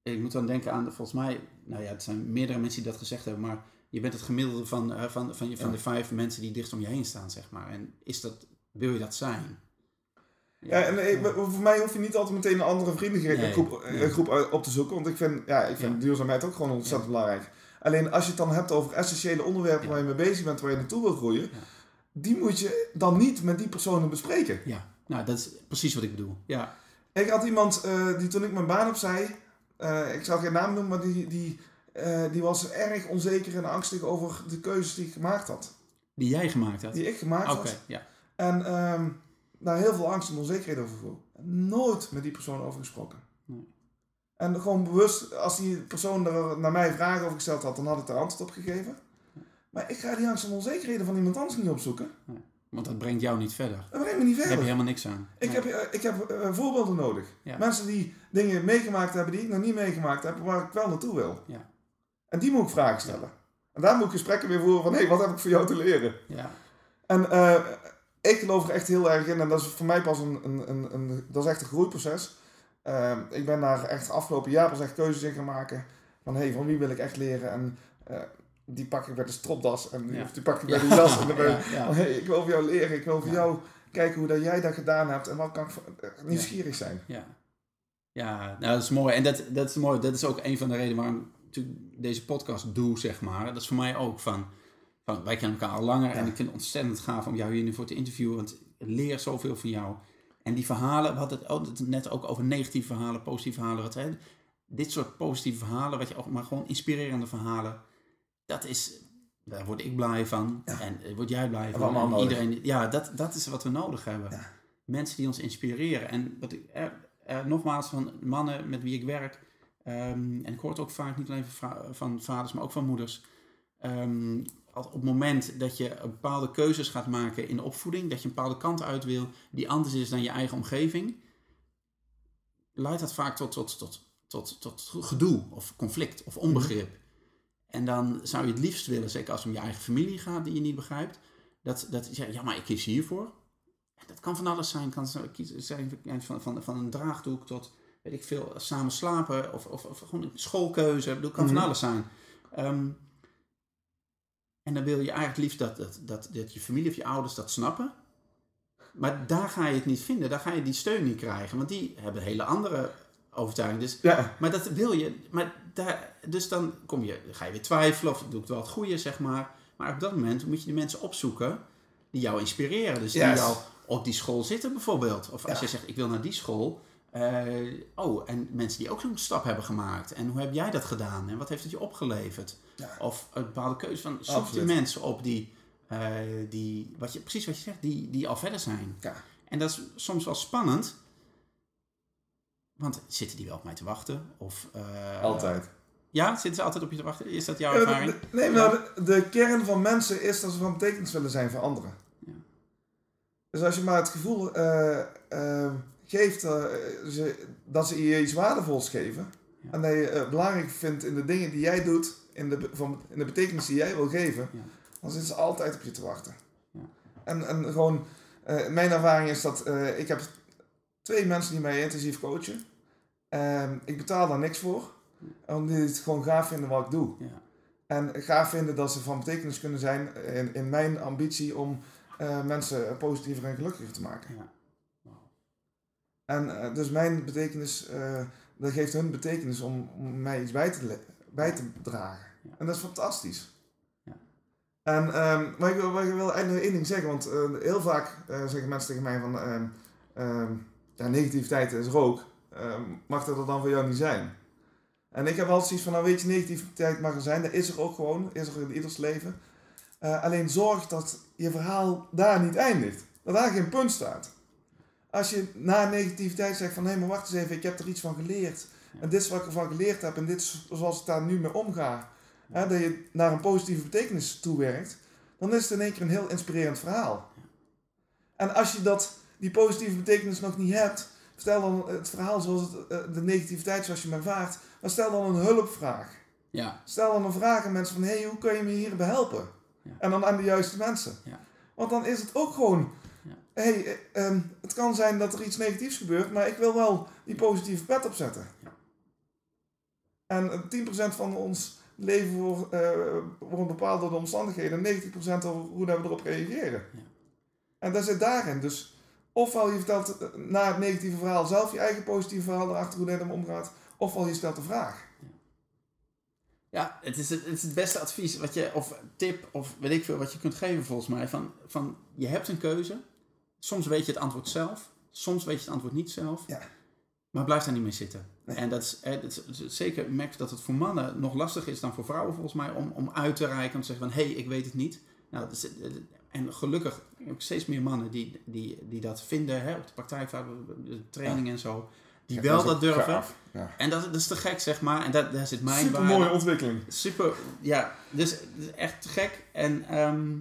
ik moet dan denken aan, volgens mij, nou ja, het zijn meerdere mensen die dat gezegd hebben, maar je bent het gemiddelde van, eh, van, van, je, van Ja. de vijf mensen die dichtst om je heen staan, zeg maar. En is dat, wil je dat zijn? Ja, en voor mij hoef je niet altijd meteen een andere vriendengroep Nee, groep, uit- op te zoeken. Want ik vind, ja, ik vind Ja. duurzaamheid ook gewoon ontzettend belangrijk. Alleen als je het dan hebt over essentiële onderwerpen waar je mee bezig bent, waar je naartoe wil groeien, die moet je dan niet met die personen bespreken. Ja, nou, dat is precies wat ik bedoel. Ja, Ik had iemand eh, die toen ik mijn baan opzij, eh ik zal geen naam noemen, maar die, die, eh, die was erg onzeker en angstig over de keuzes die ik gemaakt had. die jij gemaakt had. Die ik gemaakt Oké, had. ja. En ehm daar heel veel angst en onzekerheid over voel. Nooit met die persoon over gesproken. Nee. En gewoon bewust, als die persoon er naar mij vragen over gesteld had, dan had ik er antwoord op gegeven. Maar ik ga die angst en onzekerheden van iemand anders niet opzoeken. Want dat brengt jou niet verder. Dat brengt me niet Daar heb je verder. helemaal niks aan. Ik Nee. heb, eh, ik heb eh, voorbeelden nodig. Ja. Mensen die dingen meegemaakt hebben die ik nog niet meegemaakt heb, waar ik wel naartoe wil. Ja. En die moet ik vragen stellen. En daar moet ik gesprekken weer voeren van, hé, hey, wat heb ik voor jou te leren? Ja, En eh, ik geloof er echt heel erg in, en dat is voor mij pas een, een, een, een dat is echt een groeiproces. Eh, ik ben daar echt afgelopen jaar pas echt keuzes in gaan maken. Van hé, hey, van wie wil ik echt leren? En eh, die pak ik bij de stropdas en die, Ja. of die pak ik bij Ja. de jas. En dan *laughs* ben ik, ja. van, hey, ik wil van jou leren, ik wil van Ja. jou kijken hoe dat jij dat gedaan hebt en wat kan ik voor- eh, nieuwsgierig zijn. Ja, ja nou, dat is mooi. En dat, dat is mooi. Dat is ook een van de redenen waarom ik deze podcast doe, zeg maar. Dat is voor mij ook van, wij kennen elkaar al langer en ik vind het ontzettend gaaf om jou hier nu voor te interviewen, want ik leer zoveel van jou. En die verhalen, we hadden het net ook over negatieve verhalen, positieve verhalen. Wat, hè, dit soort positieve verhalen, wat je ook, maar gewoon inspirerende verhalen, dat is, daar word ik blij van. Ja. En daar word jij blij van. En iedereen, ja, dat, dat is wat we nodig hebben. Ja. Mensen die ons inspireren. En wat ik, er, er, nogmaals, van mannen met wie ik werk, ehm, en ik hoor het ook vaak niet alleen van, va- van vaders, maar ook van moeders. Ehm, op het moment dat je bepaalde keuzes gaat maken in de opvoeding, dat je een bepaalde kant uit wil die anders is dan je eigen omgeving, leidt dat vaak tot, tot, tot, tot, tot gedoe of conflict of onbegrip. En dan zou je het liefst willen, zeker als het om je eigen familie gaat die je niet begrijpt, dat, dat je zegt, ja, maar ik kies hiervoor. Dat kan van alles zijn. Kan zijn van, van, van een draagdoek tot, weet ik veel, samen slapen of, of, of gewoon een schoolkeuze. Het kan van Mhm. alles zijn. Ehm, en dan wil je eigenlijk liefst dat, dat, dat, dat je familie of je ouders dat snappen. Maar daar ga je het niet vinden. Daar ga je die steun niet krijgen. Want die hebben hele andere overtuigingen. Dus Ja, maar dat wil je. Maar daar, dus dan kom je, ga je weer twijfelen of doe ik wel het goede, zeg maar. Maar op dat moment moet je de mensen opzoeken die jou inspireren. Dus die Yes. jou op die school zitten bijvoorbeeld. Of als Ja. je zegt, ik wil naar die school. Eh, oh, en mensen die ook zo'n stap hebben gemaakt. En hoe heb jij dat gedaan? En wat heeft het je opgeleverd? Ja. Of een bepaalde keuze van, zoek Absoluut. die mensen op die, eh, die wat je, precies wat je zegt, die, die al verder zijn. Ja. En dat is soms wel spannend. Want zitten die wel op mij te wachten? Of, eh, altijd. Ja, zitten ze altijd op je te wachten? Is dat jouw ervaring? de- nee, maar de, de kern van mensen is dat ze van betekenis willen zijn voor anderen. Ja. Dus als je maar het gevoel geeft eh, ze, dat ze je iets waardevols geven. Ja. En dat je het belangrijk vindt in de dingen die jij doet, in de, van, in de betekenis die jij wil geven. Ja. Dan zitten ze altijd op je te wachten. Ja. En, en gewoon, eh, mijn ervaring is dat eh, ik heb twee mensen die mij intensief coachen. Ehm, ik betaal daar niks voor. Omdat die het gewoon gaaf vinden wat ik doe. Ja. En gaaf vinden dat ze van betekenis kunnen zijn in, in mijn ambitie om eh, mensen positiever en gelukkiger te maken. Ja. En eh, dus mijn betekenis, eh, dat geeft hun betekenis om, om mij iets bij te, bij te dragen. Ja. En dat is fantastisch. Ja. En, ehm, maar ik wil, maar ik wil eigenlijk nog één ding zeggen, want eh, heel vaak zeggen mensen tegen mij van, ehm, ehm, ja, negativiteit is rook. Mag dat er dan voor jou niet zijn? En ik heb altijd zoiets van, nou weet je, negativiteit mag er zijn, dat is er ook gewoon, is er in ieders leven. Alleen zorg dat je verhaal daar niet eindigt. Dat daar geen punt staat. Als je na negativiteit zegt van, hé, maar wacht eens even, ik heb er iets van geleerd. En dit is wat ik ervan geleerd heb en dit is zoals ik daar nu mee omga. Hè, dat je naar een positieve betekenis toewerkt, dan is het in één keer een heel inspirerend verhaal. En als je dat, die positieve betekenis nog niet hebt, vertel dan het verhaal zoals het, eh, de negativiteit zoals je hem ervaart, maar stel dan een hulpvraag. Ja. Stel dan een vraag aan mensen van, hé, hey, hoe kan je me hierbij helpen? Ja. En dan aan de juiste mensen. Ja. Want dan is het ook gewoon, hey, eh, ehm, het kan zijn dat er iets negatiefs gebeurt, maar ik wil wel die positieve pet opzetten. En eh, 10% van ons leven wordt, eh, wordt bepaald door de omstandigheden, en 90% door hoe dat we erop reageren. Ja. En dat zit daarin. Dus ofwel je vertelt eh, na het negatieve verhaal zelf je eigen positieve verhaal erachter hoe dat hem omgaat, ofwel je stelt de vraag. Ja, het is het, het is het beste advies wat je, of tip, of weet ik veel, wat je kunt geven volgens mij. Van, van je hebt een keuze. Soms weet je het antwoord zelf. Soms weet je het antwoord niet zelf. Ja. Maar blijf daar niet mee zitten. Nee. En dat is, eh, dat is zeker, merk dat het voor mannen nog lastiger is dan voor vrouwen volgens mij. Om, om uit te reiken, om te zeggen van, hé, hey, ik weet het niet. Nou, is, eh, en gelukkig heb ik steeds meer mannen die, die, die dat vinden, hè, op de praktijk, de training en zo. Die Ja, wel dat ook durven. Ja. En dat, dat is te gek, zeg maar. En dat, daar zit mijn Super mooie ontwikkeling. Super, ja, dus het is echt te gek. En, ehm,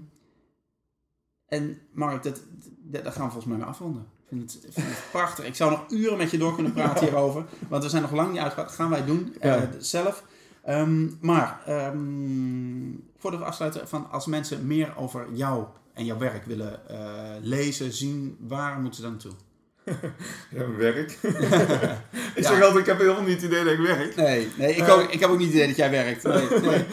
en Mark, dat, dat, daar gaan we volgens mij mee afronden. Ik vind het, ik vind het prachtig. Ik zou nog uren met je door kunnen praten hierover. Want we zijn nog lang niet uitgepraat. Dat gaan wij doen eh, zelf. Ehm, maar ehm, voordat we afsluiten, van als mensen meer over jou en jouw werk willen eh, lezen, zien, waar moeten ze dan naartoe? *laughs* Ja, werk. *laughs* ik Ja. zeg altijd, ik heb helemaal niet het idee dat ik werk. Nee, nee ik, Eh. ook, ik heb ook niet het idee dat jij werkt. Nee, nee. *laughs*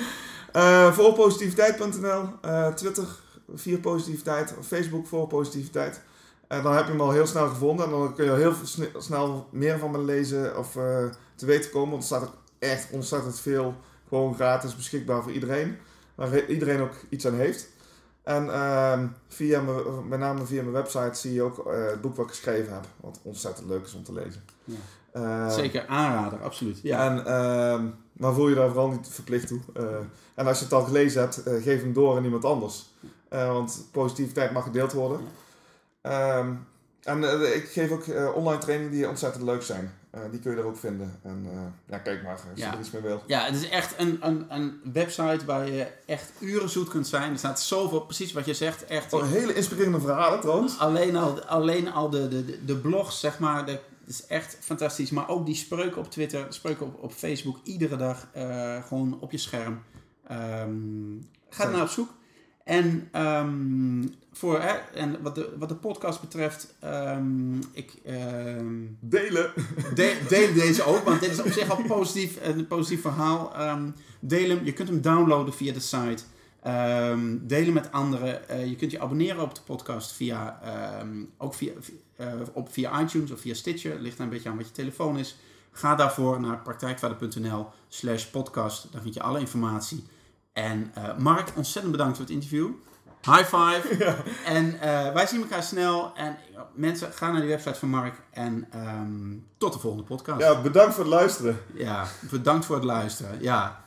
Eh, Twitter, vier positiviteit, Facebook voor positiviteit. En dan heb je hem al heel snel gevonden en dan kun je heel sne- snel meer van me lezen of eh, te weten komen. Want er staat ook echt ontzettend veel gewoon gratis beschikbaar voor iedereen. Waar iedereen ook iets aan heeft. En ehm, via mijn, met name via mijn website zie je ook eh, het boek wat ik geschreven heb. Wat ontzettend leuk is om te lezen. Ja. Eh, Zeker aanrader, absoluut. Ja. En, ehm, maar voel je daar vooral niet verplicht toe. En als je het al gelezen hebt, geef hem door aan iemand anders. Eh, want positiviteit mag gedeeld worden. Ehm, en eh, ik geef ook eh, online trainingen die ontzettend leuk zijn. Die kun je er ook vinden. En ja, kijk maar als Ja. je er iets mee wil. Ja, het is echt een, een, een website waar je echt uren zoet kunt zijn. Er staat zoveel, precies wat je zegt, echt. Oh, hele inspirerende verhalen trouwens. Alleen al, alleen al de, de, de- blogs, zeg maar, dat is echt fantastisch. Maar ook die spreuken op Twitter, spreuken op, op Facebook, iedere dag gewoon op je scherm. Ehm, ga er naar op zoek. En, ehm, voor, hè, en wat, de, wat de podcast betreft, ehm, ik ehm, Delen. de, *laughs* deel deze ook, want dit is op zich al positief, een positief verhaal. Deel hem, je kunt hem downloaden via de site. Hem met anderen. Eh, je kunt je abonneren op de podcast via, ook via, eh, op, via iTunes of via Stitcher. Ligt er een beetje aan wat je telefoon is. Ga daarvoor naar praktijkvader.nl slash podcast. Daar vind je alle informatie. En eh, Mark, ontzettend bedankt voor het interview. High five. *laughs* En eh, wij zien elkaar snel. En eh, mensen, ga naar die website van Mark. En ehm, tot de volgende podcast. Ja, bedankt voor het luisteren. Ja, bedankt voor het luisteren. Ja,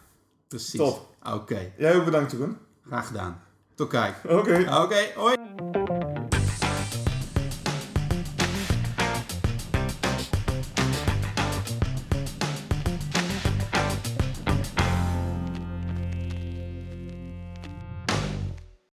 precies. Top. Oké, Jij ook bedankt, Jeroen. graag gedaan. Tot kijk. Oké. Oké, hoi.